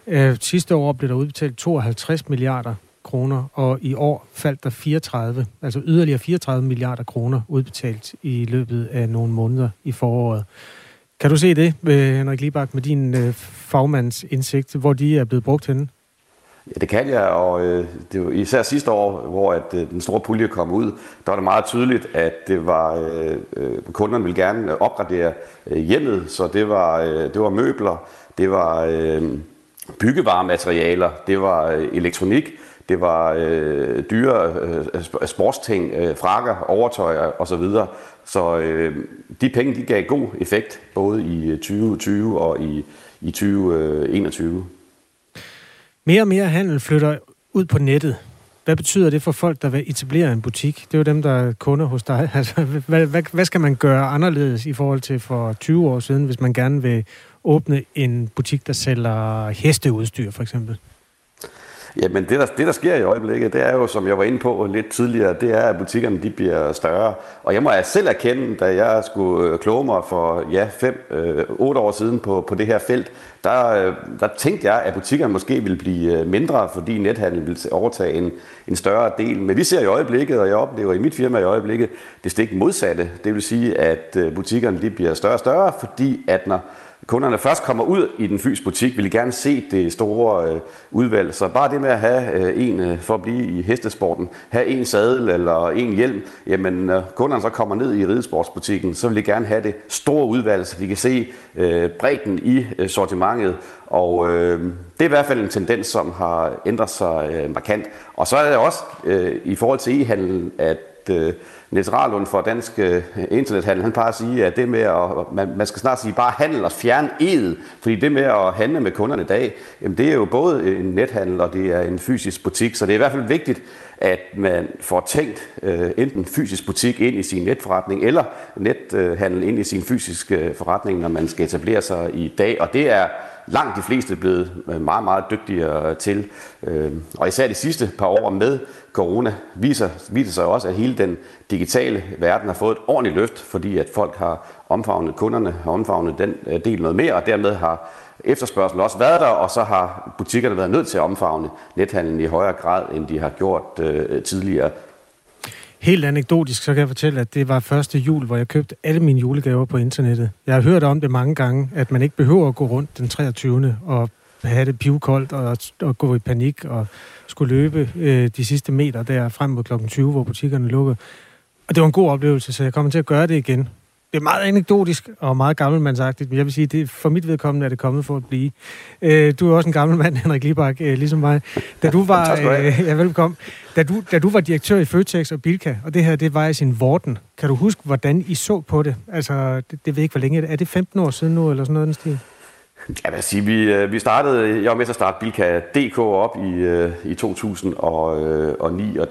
Øh, sidste år blev der udbetalt 52 milliarder kroner, og i år faldt der 34, altså yderligere 34 milliarder kroner udbetalt i løbet af nogle måneder i foråret. Kan du se det, øh, Henrik Libak, med din øh, fagmands indsigt, hvor de er blevet brugt henne? Ja, det kan jeg, og øh, det var især sidste år, hvor at, øh, den store pulje kom ud, der var det meget tydeligt, at det var øh, øh kunderne ville gerne opgradere øh, hjemmet, så det var, øh, det var møbler, det var øh, byggevarematerialer, det var øh, elektronik, det var øh, dyre øh, sportsting, øh, frakker, overtøj og så videre. Så øh, de penge de gav god effekt både i øh, 2020 og i, i 2021. Mere og mere handel flytter ud på nettet. Hvad betyder det for folk, der vil etablere en butik? Det er jo dem, der er kunder hos dig. Altså, hvad, hvad, hvad skal man gøre anderledes i forhold til for 20 år siden, hvis man gerne vil åbne en butik, der sælger hesteudstyr, for eksempel? Jamen det der, det, der sker i øjeblikket, det er jo, som jeg var inde på lidt tidligere, det er, at butikkerne de bliver større. Og jeg må altså selv erkende, da jeg skulle øh, kloge mig for ja, 5-8 øh, år siden på, på det her felt, der, øh, der tænkte jeg, at butikkerne måske ville blive øh, mindre, fordi nethandel ville overtage en, en større del. Men vi ser i øjeblikket, og jeg oplever i mit firma i øjeblikket, det stik modsatte. Det vil sige, at butikkerne de bliver større og større, fordi at når kunderne først kommer ud i den fysiske butik, vil de gerne se det store øh, udvalg. Så bare det med at have øh, en, øh, for at blive i hestesporten, have en sadel eller en hjelm, jamen når kunderne så kommer ned i ridesportsbutikken, så vil de gerne have det store udvalg, så de kan se øh, bredden i øh, sortimentet. Og øh, det er i hvert fald en tendens, som har ændret sig øh, markant. Og så er det også øh, i forhold til e-handel, at øh, Niels Rarlund fra Dansk øh, Internethandel, han plejer at sige, at det med at, man, man skal snart sige bare handel og fjerne ed, fordi det med at handle med kunderne i dag, jamen det er jo både en nethandel og det er en fysisk butik, så det er i hvert fald vigtigt, at man får tænkt øh, enten fysisk butik ind i sin netforretning, eller nethandel ind i sin fysiske øh, forretning, når man skal etablere sig i dag, og det er langt de fleste blevet meget, meget dygtigere til. Øh, og især de sidste par år med corona viser, viser sig også, at hele den digitale verden har fået et ordentligt løft, fordi at folk har omfavnet kunderne, har omfavnet den øh, del noget mere, og dermed har efterspørgselen også været der, og så har butikkerne været nødt til at omfavne nethandlen i højere grad, end de har gjort øh, tidligere. Helt anekdotisk, så kan jeg fortælle, at det var første jul, hvor jeg købte alle mine julegaver på internettet. Jeg har hørt om det mange gange, at man ikke behøver at gå rundt den 23. og have det pivkoldt og, og gå i panik og skulle løbe øh, de sidste meter der frem mod klokken 20, hvor butikkerne lukker. Og det var en god oplevelse, så jeg kommer til at gøre det igen. Det er meget anekdotisk og meget gammelmandsagtigt, men jeg vil sige, det for mit vedkommende er det kommet for at blive. Øh, du er også en gammel mand, Henrik Libak, øh, ligesom mig. Da du var, øh, ja, velkommen. Da du, da du var direktør i Føtex og Bilka, og det her, det var i sin Vorten. Kan du huske, hvordan I så på det? Altså, det, det ved ikke, hvor længe er det. 15 år siden nu, eller sådan noget den stil? Jeg vil sige, vi, øh, vi startede, jeg var med til at starte Bilka DK op i, i 2009, og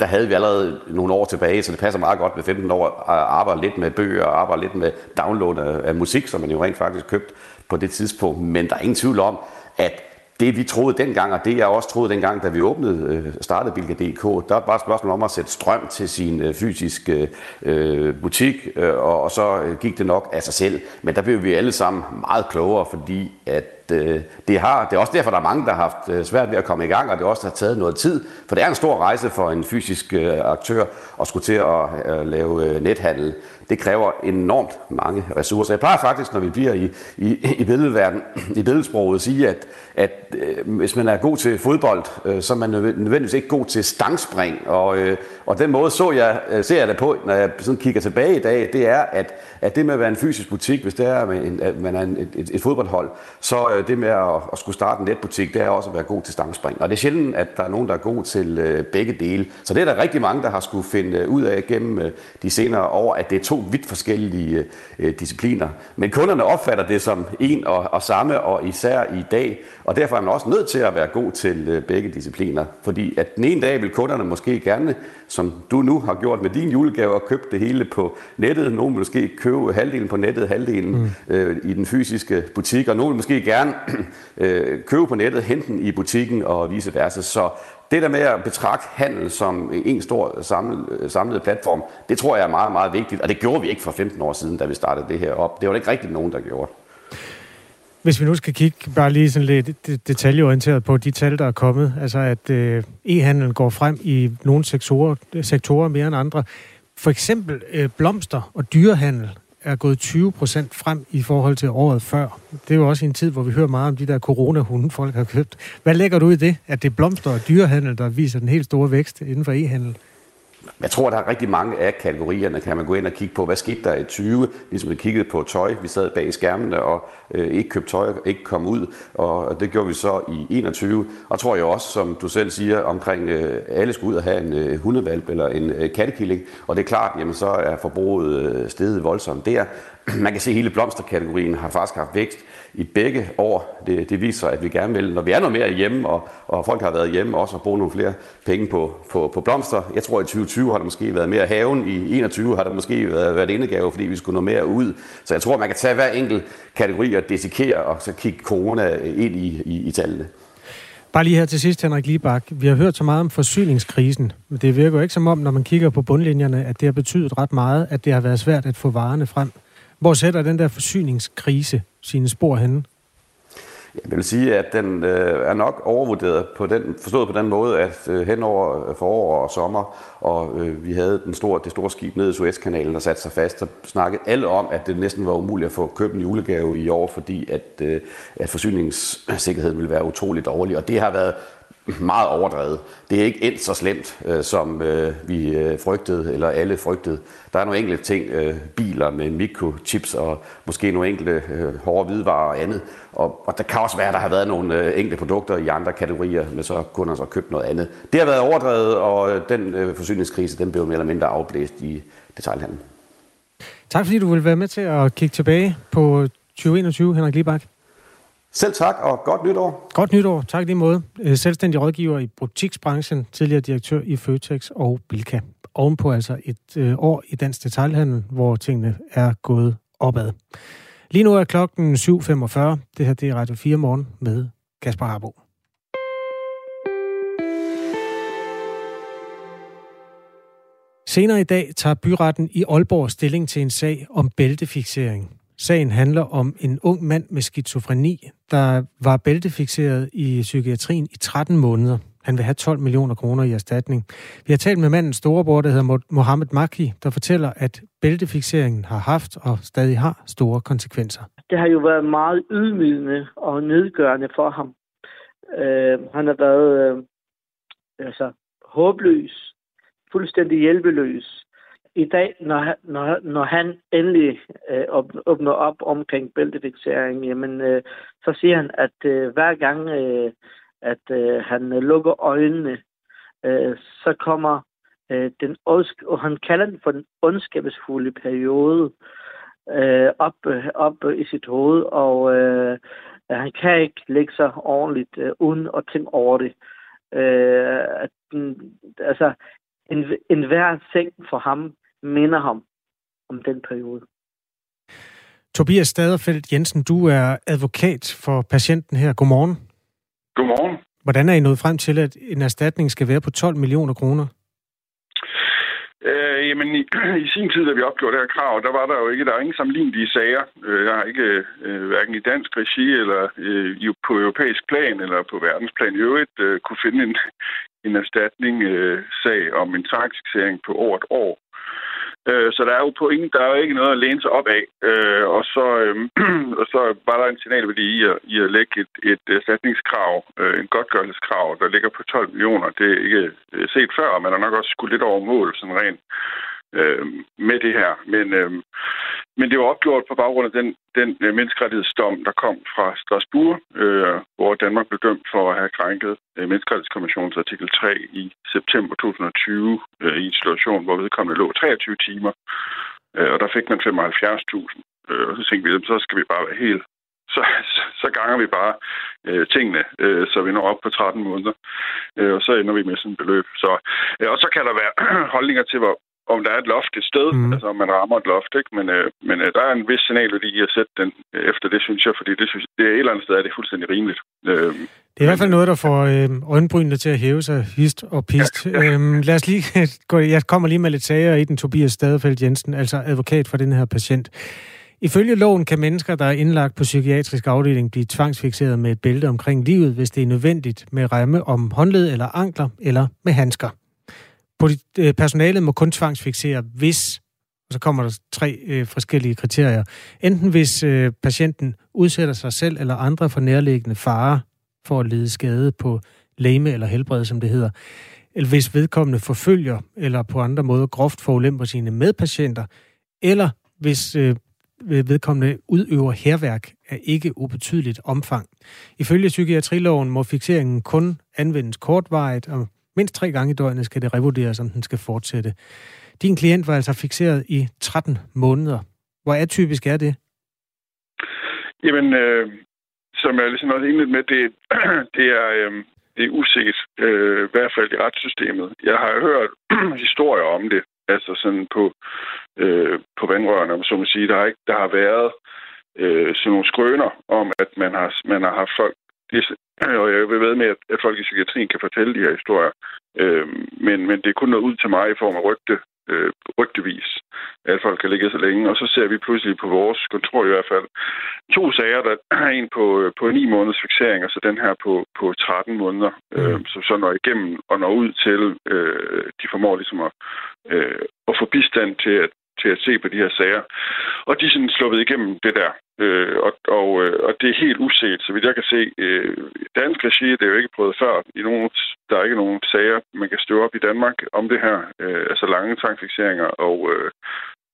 der havde vi allerede nogle år tilbage, så det passer meget godt med 15 år at arbejde lidt med bøger og arbejde lidt med download af, af musik, som man jo rent faktisk købte på det tidspunkt. Men der er ingen tvivl om, at det vi troede dengang, og det jeg også troede dengang, da vi åbnede, øh, startede Bilka.dk, der var et spørgsmål om at sætte strøm til sin øh, fysiske øh, butik, øh, og, og så gik det nok af sig selv. Men der blev vi alle sammen meget klogere, fordi at Øh, det har, det er også derfor, der er mange, der har haft øh, svært ved at komme i gang, og det også har taget noget tid, for det er en stor rejse for en fysisk øh, aktør at skulle til at lave nethandel det kræver enormt mange ressourcer. Jeg plejer faktisk, når vi bliver i, i, i billedverden, i billedsproget, at sige, at, at øh, hvis man er god til fodbold, øh, så er man nødvendigvis ikke god til stangspring. Og, øh, og den måde så jeg, ser jeg det på, når jeg sådan kigger tilbage i dag, det er, at, at det med at være en fysisk butik, hvis det er, at man er en, et, et, et fodboldhold, så øh, det med at, at skulle starte en netbutik, det er også at være god til stangspring. Og det er sjældent, at der er nogen, der er god til øh, begge dele. Så det er der rigtig mange, der har skulle finde øh, ud af gennem øh, de senere år, at det er to vidt forskellige øh, øh, discipliner. Men kunderne opfatter det som en og, og samme, og især i dag. Og derfor er man også nødt til at være god til øh, begge discipliner. Fordi at den ene dag vil kunderne måske gerne, som du nu har gjort med din julegave, og købt det hele på nettet. Nogle vil måske købe halvdelen på nettet, halvdelen mm. øh, i den fysiske butik, og nogle vil måske gerne øh, købe på nettet, hente den i butikken og vice versa. Så det der med at betragte handel som en stor samlet, samlet platform, det tror jeg er meget, meget vigtigt, og det gjorde vi ikke for 15 år siden, da vi startede det her op. Det var ikke rigtig nogen, der gjorde. Hvis vi nu skal kigge bare lige sådan lidt detaljeorienteret på de tal, der er kommet, altså at øh, e-handlen går frem i nogle sektorer, sektorer mere end andre. For eksempel øh, blomster og dyrehandel er gået 20 procent frem i forhold til året før. Det er jo også en tid, hvor vi hører meget om de der coronahunde, folk har købt. Hvad lægger du i det, at det er blomster og dyrehandel, der viser den helt store vækst inden for e-handel? Jeg tror, der er rigtig mange af kategorierne, kan man gå ind og kigge på, hvad skete der i 20, ligesom vi kiggede på tøj. Vi sad bag skærmene og øh, ikke købte tøj, ikke kom ud, og det gjorde vi så i 21. Og tror jeg også, som du selv siger, omkring øh, alle skulle ud og have en øh, hundevalp eller en øh, kattekilling, og det er klart, jamen så er forbruget øh, steget voldsomt der. Man kan se, at hele blomsterkategorien har faktisk haft vækst i begge år. Det, det viser, at vi gerne vil, når vi er noget mere hjemme, og, og folk har været hjemme også, og bruge nogle flere penge på, på, på blomster. Jeg tror, at i 2020 har der måske været mere haven, i 21 har der måske været, været indegave, fordi vi skulle noget mere ud. Så jeg tror, man kan tage hver enkelt kategori og desikere, og så kigge corona ind i, i, i tallene. Bare lige her til sidst, Henrik Libak. Vi har hørt så meget om forsyningskrisen, men det virker jo ikke som om, når man kigger på bundlinjerne, at det har betydet ret meget, at det har været svært at få varerne frem. Hvor sætter den der forsyningskrise sine spor henne? Jeg vil sige, at den øh, er nok overvurderet på den, forstået på den måde, at øh, hen over øh, forår og sommer, og øh, vi havde den store, det store skib nede i Suezkanalen, der satte sig fast, så snakkede alle om, at det næsten var umuligt at få købt en julegave i år, fordi at, øh, at forsyningssikkerheden ville være utroligt dårlig. Og det har været meget overdrevet. Det er ikke endt så slemt, øh, som øh, vi øh, frygtede, eller alle frygtede. Der er nogle enkelte ting, øh, biler med mikrochips og måske nogle enkelte øh, hårde hvidevarer og andet. Og, og der kan også være, at der har været nogle øh, enkelte produkter i andre kategorier, men så kunne så købt noget andet. Det har været overdrevet, og øh, den øh, forsyningskrise, den blev mere eller mindre afblæst i detaljhandlen. Tak fordi du vil være med til at kigge tilbage på 2021, Henrik Libak. Selv tak, og godt nytår. Godt nytår. Tak lige måde. Øh, selvstændig rådgiver i butiksbranchen, tidligere direktør i Føtex og Bilka. Ovenpå altså et øh, år i dansk detaljhandel, hvor tingene er gået opad. Lige nu er klokken 7.45. Det her det er Radio 4 morgen med Kasper Harbo. Senere i dag tager byretten i Aalborg stilling til en sag om bæltefixering. Sagen handler om en ung mand med skizofreni, der var bæltefixeret i psykiatrien i 13 måneder. Han vil have 12 millioner kroner i erstatning. Vi har talt med mandens storebror, der hedder Mohammed Maki, der fortæller, at bæltefixeringen har haft og stadig har store konsekvenser. Det har jo været meget ydmygende og nedgørende for ham. Øh, han har været øh, altså, håbløs, fuldstændig hjælpeløs i dag, når, når, når han endelig øh, åbner op omkring bæltefiksering, jamen, øh, så siger han, at øh, hver gang, øh, at øh, han lukker øjnene, øh, så kommer øh, den ondsk- og han kalder den for den ondskabsfulde periode øh, op, op i sit hoved, og øh, han kan ikke lægge sig ordentligt øh, uden at tænke over det. Øh, at, altså, en, en hver seng for ham minder ham om den periode. Tobias Staderfeldt Jensen, du er advokat for patienten her. Godmorgen. Godmorgen. Hvordan er I nået frem til, at en erstatning skal være på 12 millioner kroner? Øh, jamen, i, i sin tid, da vi opgjorde det her krav, der var der jo ikke, der er ingen sammenlignelige sager. Øh, jeg har ikke, øh, hverken i dansk regi, eller øh, på europæisk plan, eller på verdensplan i øvrigt, øh, kunne finde en, en erstatning øh, sag om en tvangsfiksering på over et år. Øh, så der er jo på ingen, der er jo ikke noget at læne sig op af. Øh, og, så, øh, og så var der en signalværdi i at, i at lægge et, et erstatningskrav, øh, en godtgørelseskrav, der ligger på 12 millioner. Det er ikke øh, set før, og man har nok også skulle lidt over mål, sådan rent øh, med det her. Men, øh, men det var opgjort på baggrund af den, den øh, menneskerettighedsdom, der kom fra Strasbourg, øh, hvor Danmark blev dømt for at have krænket øh, menneskerettighedskonventionens artikel 3 i september 2020 øh, i en situation, hvor vedkommende lå 23 timer, øh, og der fik man 75.000. Øh, og så tænkte vi, så skal vi bare være helt så, så ganger vi bare øh, tingene, øh, så vi når op på 13 måneder, øh, og så ender vi med sådan et beløb. Så, øh, og så kan der være holdninger til, hvor, om der er et loft et sted, mm. altså om man rammer et loft, ikke? Men, øh, men øh, der er en vis signalværdi i at sætte den øh, efter det, synes jeg, fordi det, synes, det er et eller andet sted, er det fuldstændig rimeligt. Øh, det er i hvert fald noget, der får øh, øjenbrynene til at hæve sig hist og pist. Ja, ja. Øhm, lad os lige gå, jeg kommer lige med lidt sager i den, Tobias Stadefeldt Jensen, altså advokat for den her patient. Ifølge loven kan mennesker, der er indlagt på psykiatrisk afdeling, blive tvangsfixeret med et bælte omkring livet, hvis det er nødvendigt med remme om håndled eller ankler eller med handsker. Øh, personalet må kun tvangsfixere, hvis, og så kommer der tre øh, forskellige kriterier. Enten hvis øh, patienten udsætter sig selv eller andre for nærliggende fare for at lide skade på læme eller helbred, som det hedder, eller hvis vedkommende forfølger eller på andre måder groft forulemper sine medpatienter, eller hvis øh, vedkommende udøver herværk af ikke ubetydeligt omfang. Ifølge psykiatriloven må fixeringen kun anvendes kortvarigt, og Mindst tre gange i døgnet skal det revurderes, om den skal fortsætte. Din klient var altså fixeret i 13 måneder. Hvor atypisk er det? Jamen, øh, som jeg ligesom også indledt med, det, det er, øh, det er usikkert, øh, i hvert fald i retssystemet. Jeg har hørt historier om det, altså sådan på, øh, på vandrørene, om så man sige. Der har, ikke, der har været øh, sådan nogle skrøner om, at man har, man har haft folk og jeg vil ved med, at folk i psykiatrien kan fortælle de her historier. Øh, men, men det er kun noget ud til mig i form af rygte, øh, rygtevis, at folk kan ligge så længe. Og så ser vi pludselig på vores kontor i hvert fald to sager. Der er en på, på 9 måneders fixering, og så den her på, på 13 måneder, øh, som så når igennem og når ud til, øh, de formår ligesom at, øh, at få bistand til at til at se på de her sager. Og de er sådan sluppet igennem det der. Øh, og, og, øh, og det er helt uset, så vidt jeg kan se. Øh, dansk regi, det er jo ikke prøvet før. I nogen, der er ikke nogen sager, man kan støve op i Danmark om det her. Øh, altså lange tvangfixeringer. Og, øh,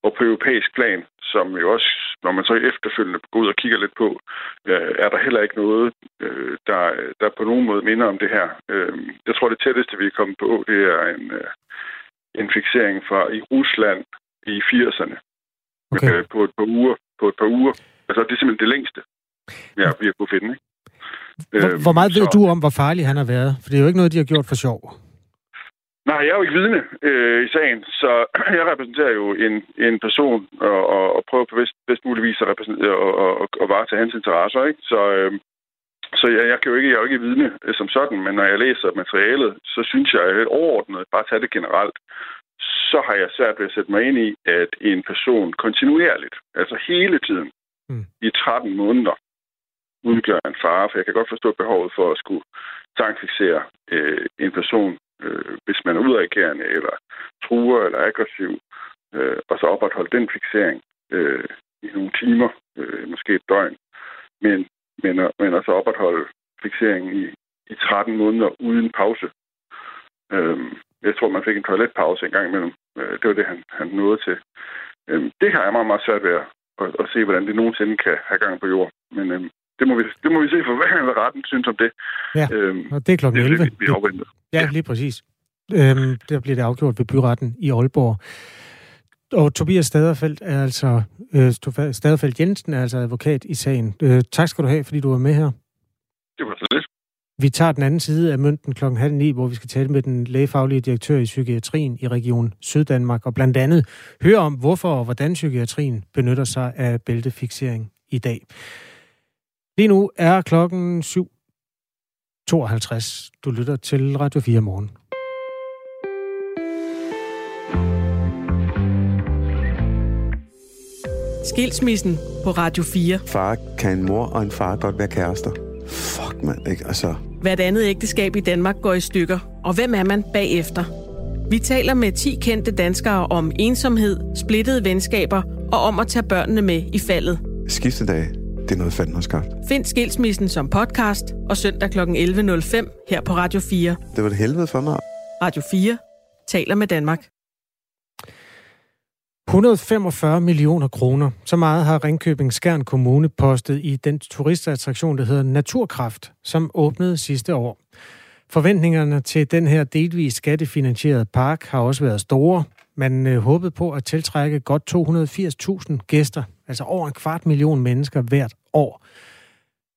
og på europæisk plan, som jo også, når man så efterfølgende går ud og kigger lidt på, øh, er der heller ikke noget, øh, der, der på nogen måde minder om det her. Øh, jeg tror, det tætteste, vi er kommet på, det er en, øh, en fixering fra i Rusland i 80'erne. Okay. Øh, på et par uger. På et par uger. Altså, det er simpelthen det længste, ja, vi har kunnet finde. Ikke? Hvor, øhm, hvor meget ved så... du om, hvor farlig han har været? For det er jo ikke noget, de har gjort for sjov. Nej, jeg er jo ikke vidne øh, i sagen, så jeg repræsenterer jo en, en person og, og, og prøver på bedst, bedst mulig vis at repræsentere og, og, og, varetage hans interesser. Ikke? Så, øh, så jeg, jeg, kan jo ikke, jeg er jo ikke vidne øh, som sådan, men når jeg læser materialet, så synes jeg, at overordnet, bare tage det generelt, så har jeg svært ved at sætte mig ind i, at en person kontinuerligt, altså hele tiden, mm. i 13 måneder, udgør en fare. For jeg kan godt forstå behovet for at skulle tankfixere øh, en person, øh, hvis man er udreagerende, eller truer, eller aggressiv, øh, og så opretholde den fixering øh, i nogle timer, øh, måske et døgn. Men, men, men også opretholde fixeringen i, i 13 måneder uden pause. Øh, jeg tror, man fik en toiletpause en gang imellem. Øh, det var det, han, han nåede til. Øh, det har jeg meget, meget svært ved at, at, at se, hvordan det nogensinde kan have gang på jord. Men øh, det, må vi, det må vi se for, hvad retten synes om det. Ja, øhm, og det er klokken 11. Det, vi afventer. Ja, ja, lige præcis. Øhm, der bliver det afgjort ved byretten i Aalborg. Og Tobias Staderfeldt er altså øh, Staderfeldt Jensen er altså advokat i sagen. Øh, tak skal du have, fordi du var med her. Det var så lidt. Vi tager den anden side af mønten klokken halv ni, hvor vi skal tale med den lægefaglige direktør i psykiatrien i Region Syddanmark, og blandt andet høre om, hvorfor og hvordan psykiatrien benytter sig af bæltefixering i dag. Lige nu er klokken 7.52. Du lytter til Radio 4 morgen. Skilsmissen på Radio 4. Far kan en mor og en far godt være kærester fuck, mand, ikke? Altså... Hvert andet ægteskab i Danmark går i stykker, og hvem er man bagefter? Vi taler med 10 kendte danskere om ensomhed, splittede venskaber og om at tage børnene med i faldet. Skiftedag, det er noget har skabt. Find Skilsmissen som podcast og søndag kl. 11.05 her på Radio 4. Det var det helvede for mig. Radio 4 taler med Danmark. 145 millioner kroner. Så meget har Ringkøbing Skjern Kommune postet i den turistattraktion, der hedder Naturkraft, som åbnede sidste år. Forventningerne til den her delvis skattefinansierede park har også været store. Man øh, håbede på at tiltrække godt 280.000 gæster, altså over en kvart million mennesker hvert år.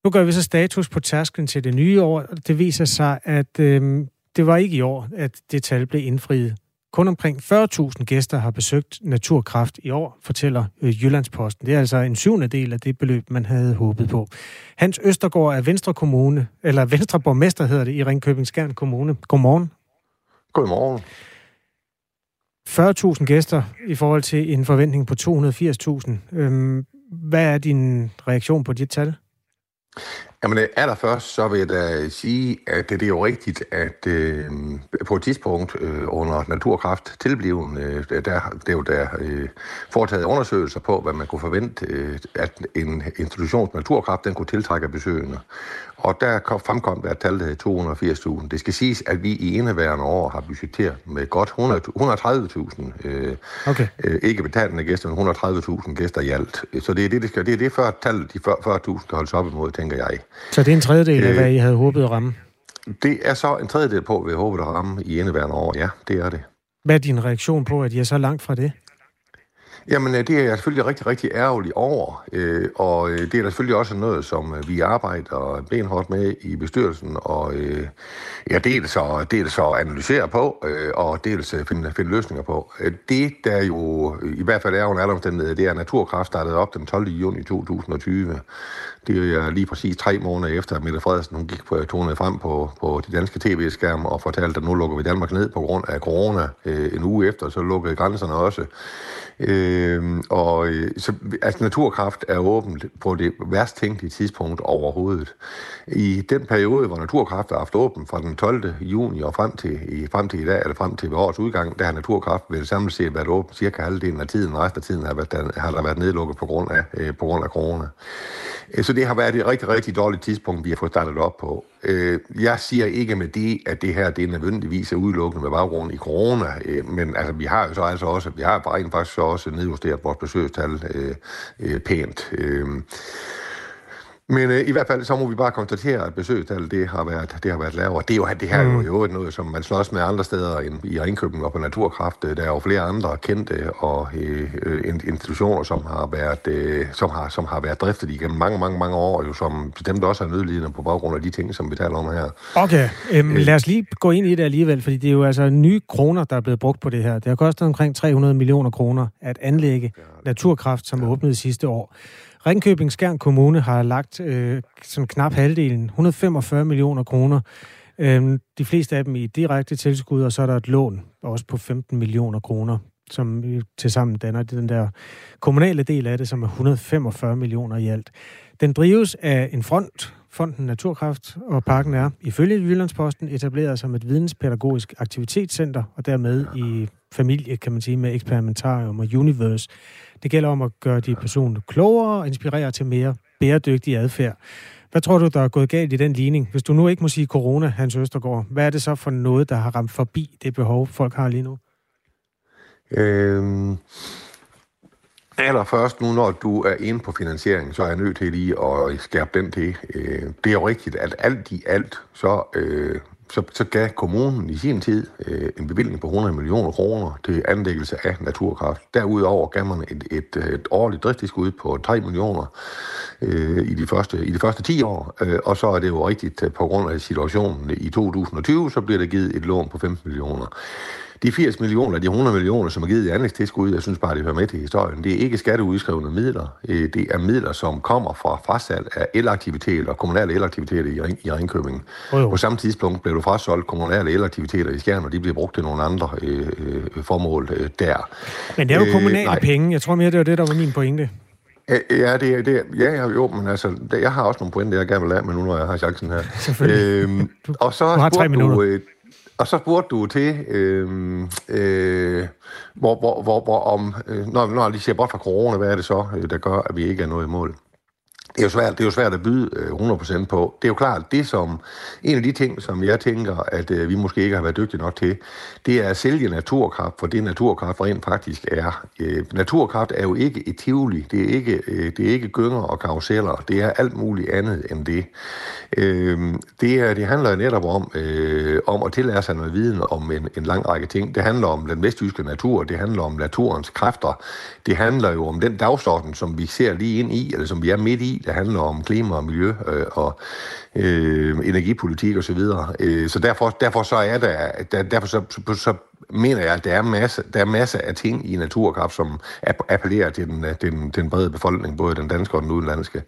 Nu gør vi så status på tærsklen til det nye år. Det viser sig, at øh, det var ikke i år, at det tal blev indfriet. Kun omkring 40.000 gæster har besøgt Naturkraft i år, fortæller øh, Jyllandsposten. Det er altså en syvende del af det beløb, man havde håbet på. Hans Østergaard er Venstre Kommune, eller Venstre Borgmester hedder det, i Ringkøbing Skjern Kommune. Godmorgen. Godmorgen. 40.000 gæster i forhold til en forventning på 280.000. Øhm, hvad er din reaktion på dit tal? Jamen øh, allerførst så vil jeg da sige, at det er jo rigtigt, at øh, på et tidspunkt øh, under naturkraft tilbliven, øh, der, det er jo der øh, foretaget undersøgelser på, hvad man kunne forvente, øh, at en institutions naturkraft den kunne tiltrække besøgende. Og der kom, fremkom der et tal, der hed 280.000. Det skal siges, at vi i indeværende år har budgetteret med godt 130.000 øh, okay. øh, ikke betalende gæster, men 130.000 gæster i alt. Så det er det, det, skal, det, er det før tallet, de 40.000 skal holdes op imod, tænker jeg. Så det er en tredjedel af, øh, hvad I havde håbet at ramme? Det er så en tredjedel på, hvad vi håber at ramme i indeværende år. Ja, det er det. Hvad er din reaktion på, at I er så langt fra det? Jamen, øh, det er jeg selvfølgelig rigtig, rigtig ærgerlig over, øh, og øh, det er selvfølgelig også noget, som vi arbejder benhårdt med i bestyrelsen, og ja, dels så, dels så analysere på, og dels finde, finde løsninger på. Det, der jo i hvert fald er under alle omstændigheder, det er Naturkraft startet op den 12. juni 2020. Det er lige præcis tre måneder efter, at Mette Frederiksen hun gik på øh, tonet frem på, på de danske tv-skærme og fortalte, at nu lukker vi Danmark ned på grund af corona. Øh, en uge efter, så lukkede grænserne også. Øhm, øh, og så, altså, naturkraft er åbent på det værst tænkelige tidspunkt overhovedet. I den periode, hvor naturkraft har haft åbent fra den 12. juni og frem til, i, frem til i dag, eller frem til årets udgang, der har naturkraft vel samlet set været åbent cirka halvdelen af tiden, og resten af tiden har, været, har der været nedlukket på grund af, øh, på grund af corona. Øh, så det har været et rigtig, rigtig dårligt tidspunkt, vi har fået startet op på. Øh, jeg siger ikke med det, at det her det er nødvendigvis er udelukkende med baggrund i corona, øh, men altså, vi har jo så altså også, vi har rent faktisk så også nedjusteret vores besøgstal øh, øh, pænt. Øh, men øh, i hvert fald, så må vi bare konstatere, at besøgstallet det har været, det har været lavere. Det er jo det her mm. jo jo noget, som man slås med andre steder end i Ringkøbing og på Naturkraft. Der er jo flere andre kendte og øh, institutioner, som har været, øh, som har, som har været driftet igennem mange, mange, mange år, jo, som bestemt også er nødlidende på baggrund af de ting, som vi taler om her. Okay, øhm, øh, lad os lige gå ind i det alligevel, fordi det er jo altså nye kroner, der er blevet brugt på det her. Det har kostet omkring 300 millioner kroner at anlægge Naturkraft, som ja. åbnede sidste år. Ringkøbing Skjern Kommune har lagt øh, sådan knap halvdelen, 145 millioner kroner. Øh, de fleste af dem i direkte tilskud, og så er der et lån, også på 15 millioner kroner, som til sammen danner den der kommunale del af det, som er 145 millioner i alt. Den drives af en front, Fonden Naturkraft, og parken er ifølge Jyllandsposten etableret som et videnspædagogisk aktivitetscenter, og dermed i familie, kan man sige, med eksperimentarium og universe. Det gælder om at gøre de personer klogere og inspirere til mere bæredygtig adfærd. Hvad tror du, der er gået galt i den ligning? Hvis du nu ikke må sige corona, Hans Østergaard, hvad er det så for noget, der har ramt forbi det behov, folk har lige nu? Øhm, allerførst nu, når du er inde på finansiering, så er jeg nødt til lige at skærpe den til. Øh, det er jo rigtigt, at alt i alt, så øh, så, så gav kommunen i sin tid øh, en bevilling på 100 millioner kroner til anlæggelse af naturkraft. Derudover gav man et, et, et årligt driftstilskud på 3 millioner øh, i, de første, i de første 10 år, øh, og så er det jo rigtigt, øh, på grund af situationen i 2020, så bliver der givet et lån på 15 millioner. De 80 millioner, de 100 millioner, som er givet i anlægstilskud, jeg synes bare, det hører med til historien, det er ikke skatteudskrivende midler. Øh, det er midler, som kommer fra frasalg af elaktiviteter, kommunale elaktiviteter i, Ring, i Ringkøbing. Oh, jo. På samme tidspunkt blev du frasolgt kommunale elaktiviteter i Skjern, og de bliver brugt til nogle andre øh, øh, formål øh, der. Men det er jo kommunale øh, penge. Jeg tror mere, det var det, der var min pointe. Ja, det, det, ja, jo, men altså, jeg har også nogle pointer, jeg gerne vil have, men nu når jeg har chancen her. Øhm, og så du har tre minutter. Du, øh, og så spurgte du til, øh, øh, hvor, hvor, hvor, hvor om, øh, når, når de ser bort fra corona, hvad er det så, øh, der gør, at vi ikke er nået i mål? Det er, jo svært, det er jo svært at byde øh, 100% på. Det er jo klart, det som en af de ting, som jeg tænker, at øh, vi måske ikke har været dygtige nok til, det er at sælge naturkraft, for det naturkraft rent faktisk er. Øh, naturkraft er jo ikke et tivoli, det er ikke, øh, det er ikke gynger og karuseller, det er alt muligt andet end det. Øh, det, er, det handler netop om, øh, om at tillære sig noget viden om en, en lang række ting. Det handler om den vestjyske natur, det handler om naturens kræfter, det handler jo om den dagsorden, som vi ser lige ind i, eller som vi er midt i, det handler om klima og miljø øh, og øh, energipolitik osv. Så, videre. øh, så derfor, derfor så er der, der derfor så, så, så mener jeg, at der er masser der er masser af ting i naturkraft, som appellerer til den, den, den brede befolkning, både den danske og den udenlandske.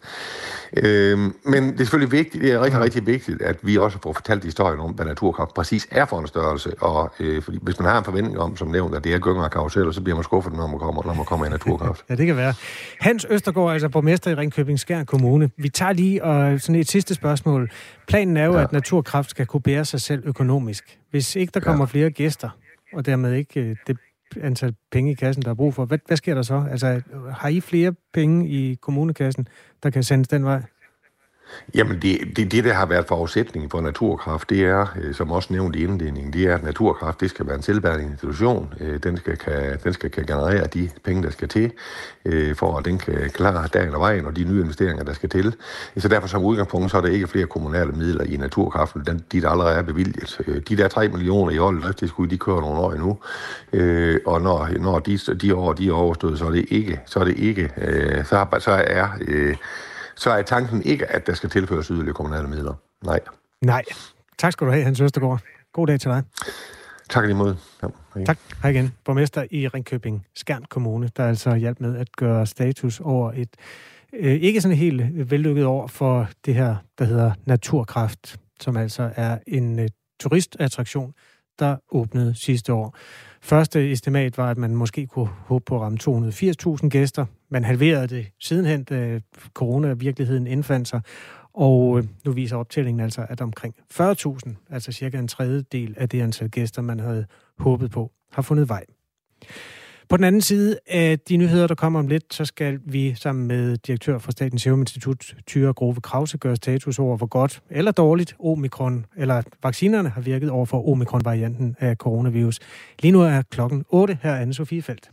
Øh, men det er selvfølgelig vigtigt, det er rigtig, rigtig vigtigt, at vi også får fortalt historien om, hvad naturkraft præcis er for en størrelse. Og øh, fordi hvis man har en forventning om, som nævnt, at det er gynger og karuseller, så bliver man skuffet, når man kommer, når man kommer i naturkraft. ja, det kan være. Hans Østergaard, altså borgmester i Ringkøbing Skjern Kommune. Vi tager lige og sådan et sidste spørgsmål. Planen er jo, ja. at naturkraft skal kunne bære sig selv økonomisk. Hvis ikke der kommer ja. flere gæster, og dermed ikke øh, det antal penge i kassen, der er brug for. Hvad, hvad sker der så? Altså, har I flere penge i kommunekassen, der kan sendes den vej? Jamen, det, det, det, der har været forudsætningen for naturkraft, det er, øh, som også nævnt i indledningen, det er, at naturkraft, det skal være en selvbærende institution. Øh, den skal, kan, den skal kan generere de penge, der skal til, øh, for at den kan klare dagen og vejen og de nye investeringer, der skal til. Så derfor som udgangspunkt, så er der ikke flere kommunale midler i naturkraften, den, de der allerede er bevilget. De der 3 millioner i året skulle de kører nogle år endnu. Og når, når de, de år de er overstået, så er det ikke, så er det ikke, så, så er så er tanken ikke, at der skal tilføres yderligere kommunale midler. Nej. Nej. Tak skal du have, Hans Østergaard. God dag til dig. Tak lige måde. Ja, hej. Tak. Hej igen. Borgmester i Ringkøbing Skjern Kommune, der altså hjælp med at gøre status over et øh, ikke sådan helt vellykket år for det her, der hedder Naturkraft, som altså er en øh, turistattraktion, der åbnede sidste år. Første estimat var, at man måske kunne håbe på at ramme 280.000 gæster. Man halverede det sidenhen, da corona-virkeligheden indfandt sig. Og øh, nu viser optællingen altså, at omkring 40.000, altså cirka en tredjedel af det antal gæster, man havde håbet på, har fundet vej. På den anden side af de nyheder, der kommer om lidt, så skal vi sammen med direktør for Statens Serum Institut, Tyre Grove Krause, gøre status over, hvor godt eller dårligt omikron, eller vaccinerne har virket over for omikron-varianten af coronavirus. Lige nu er klokken 8 her, Anne-Sophie Felt.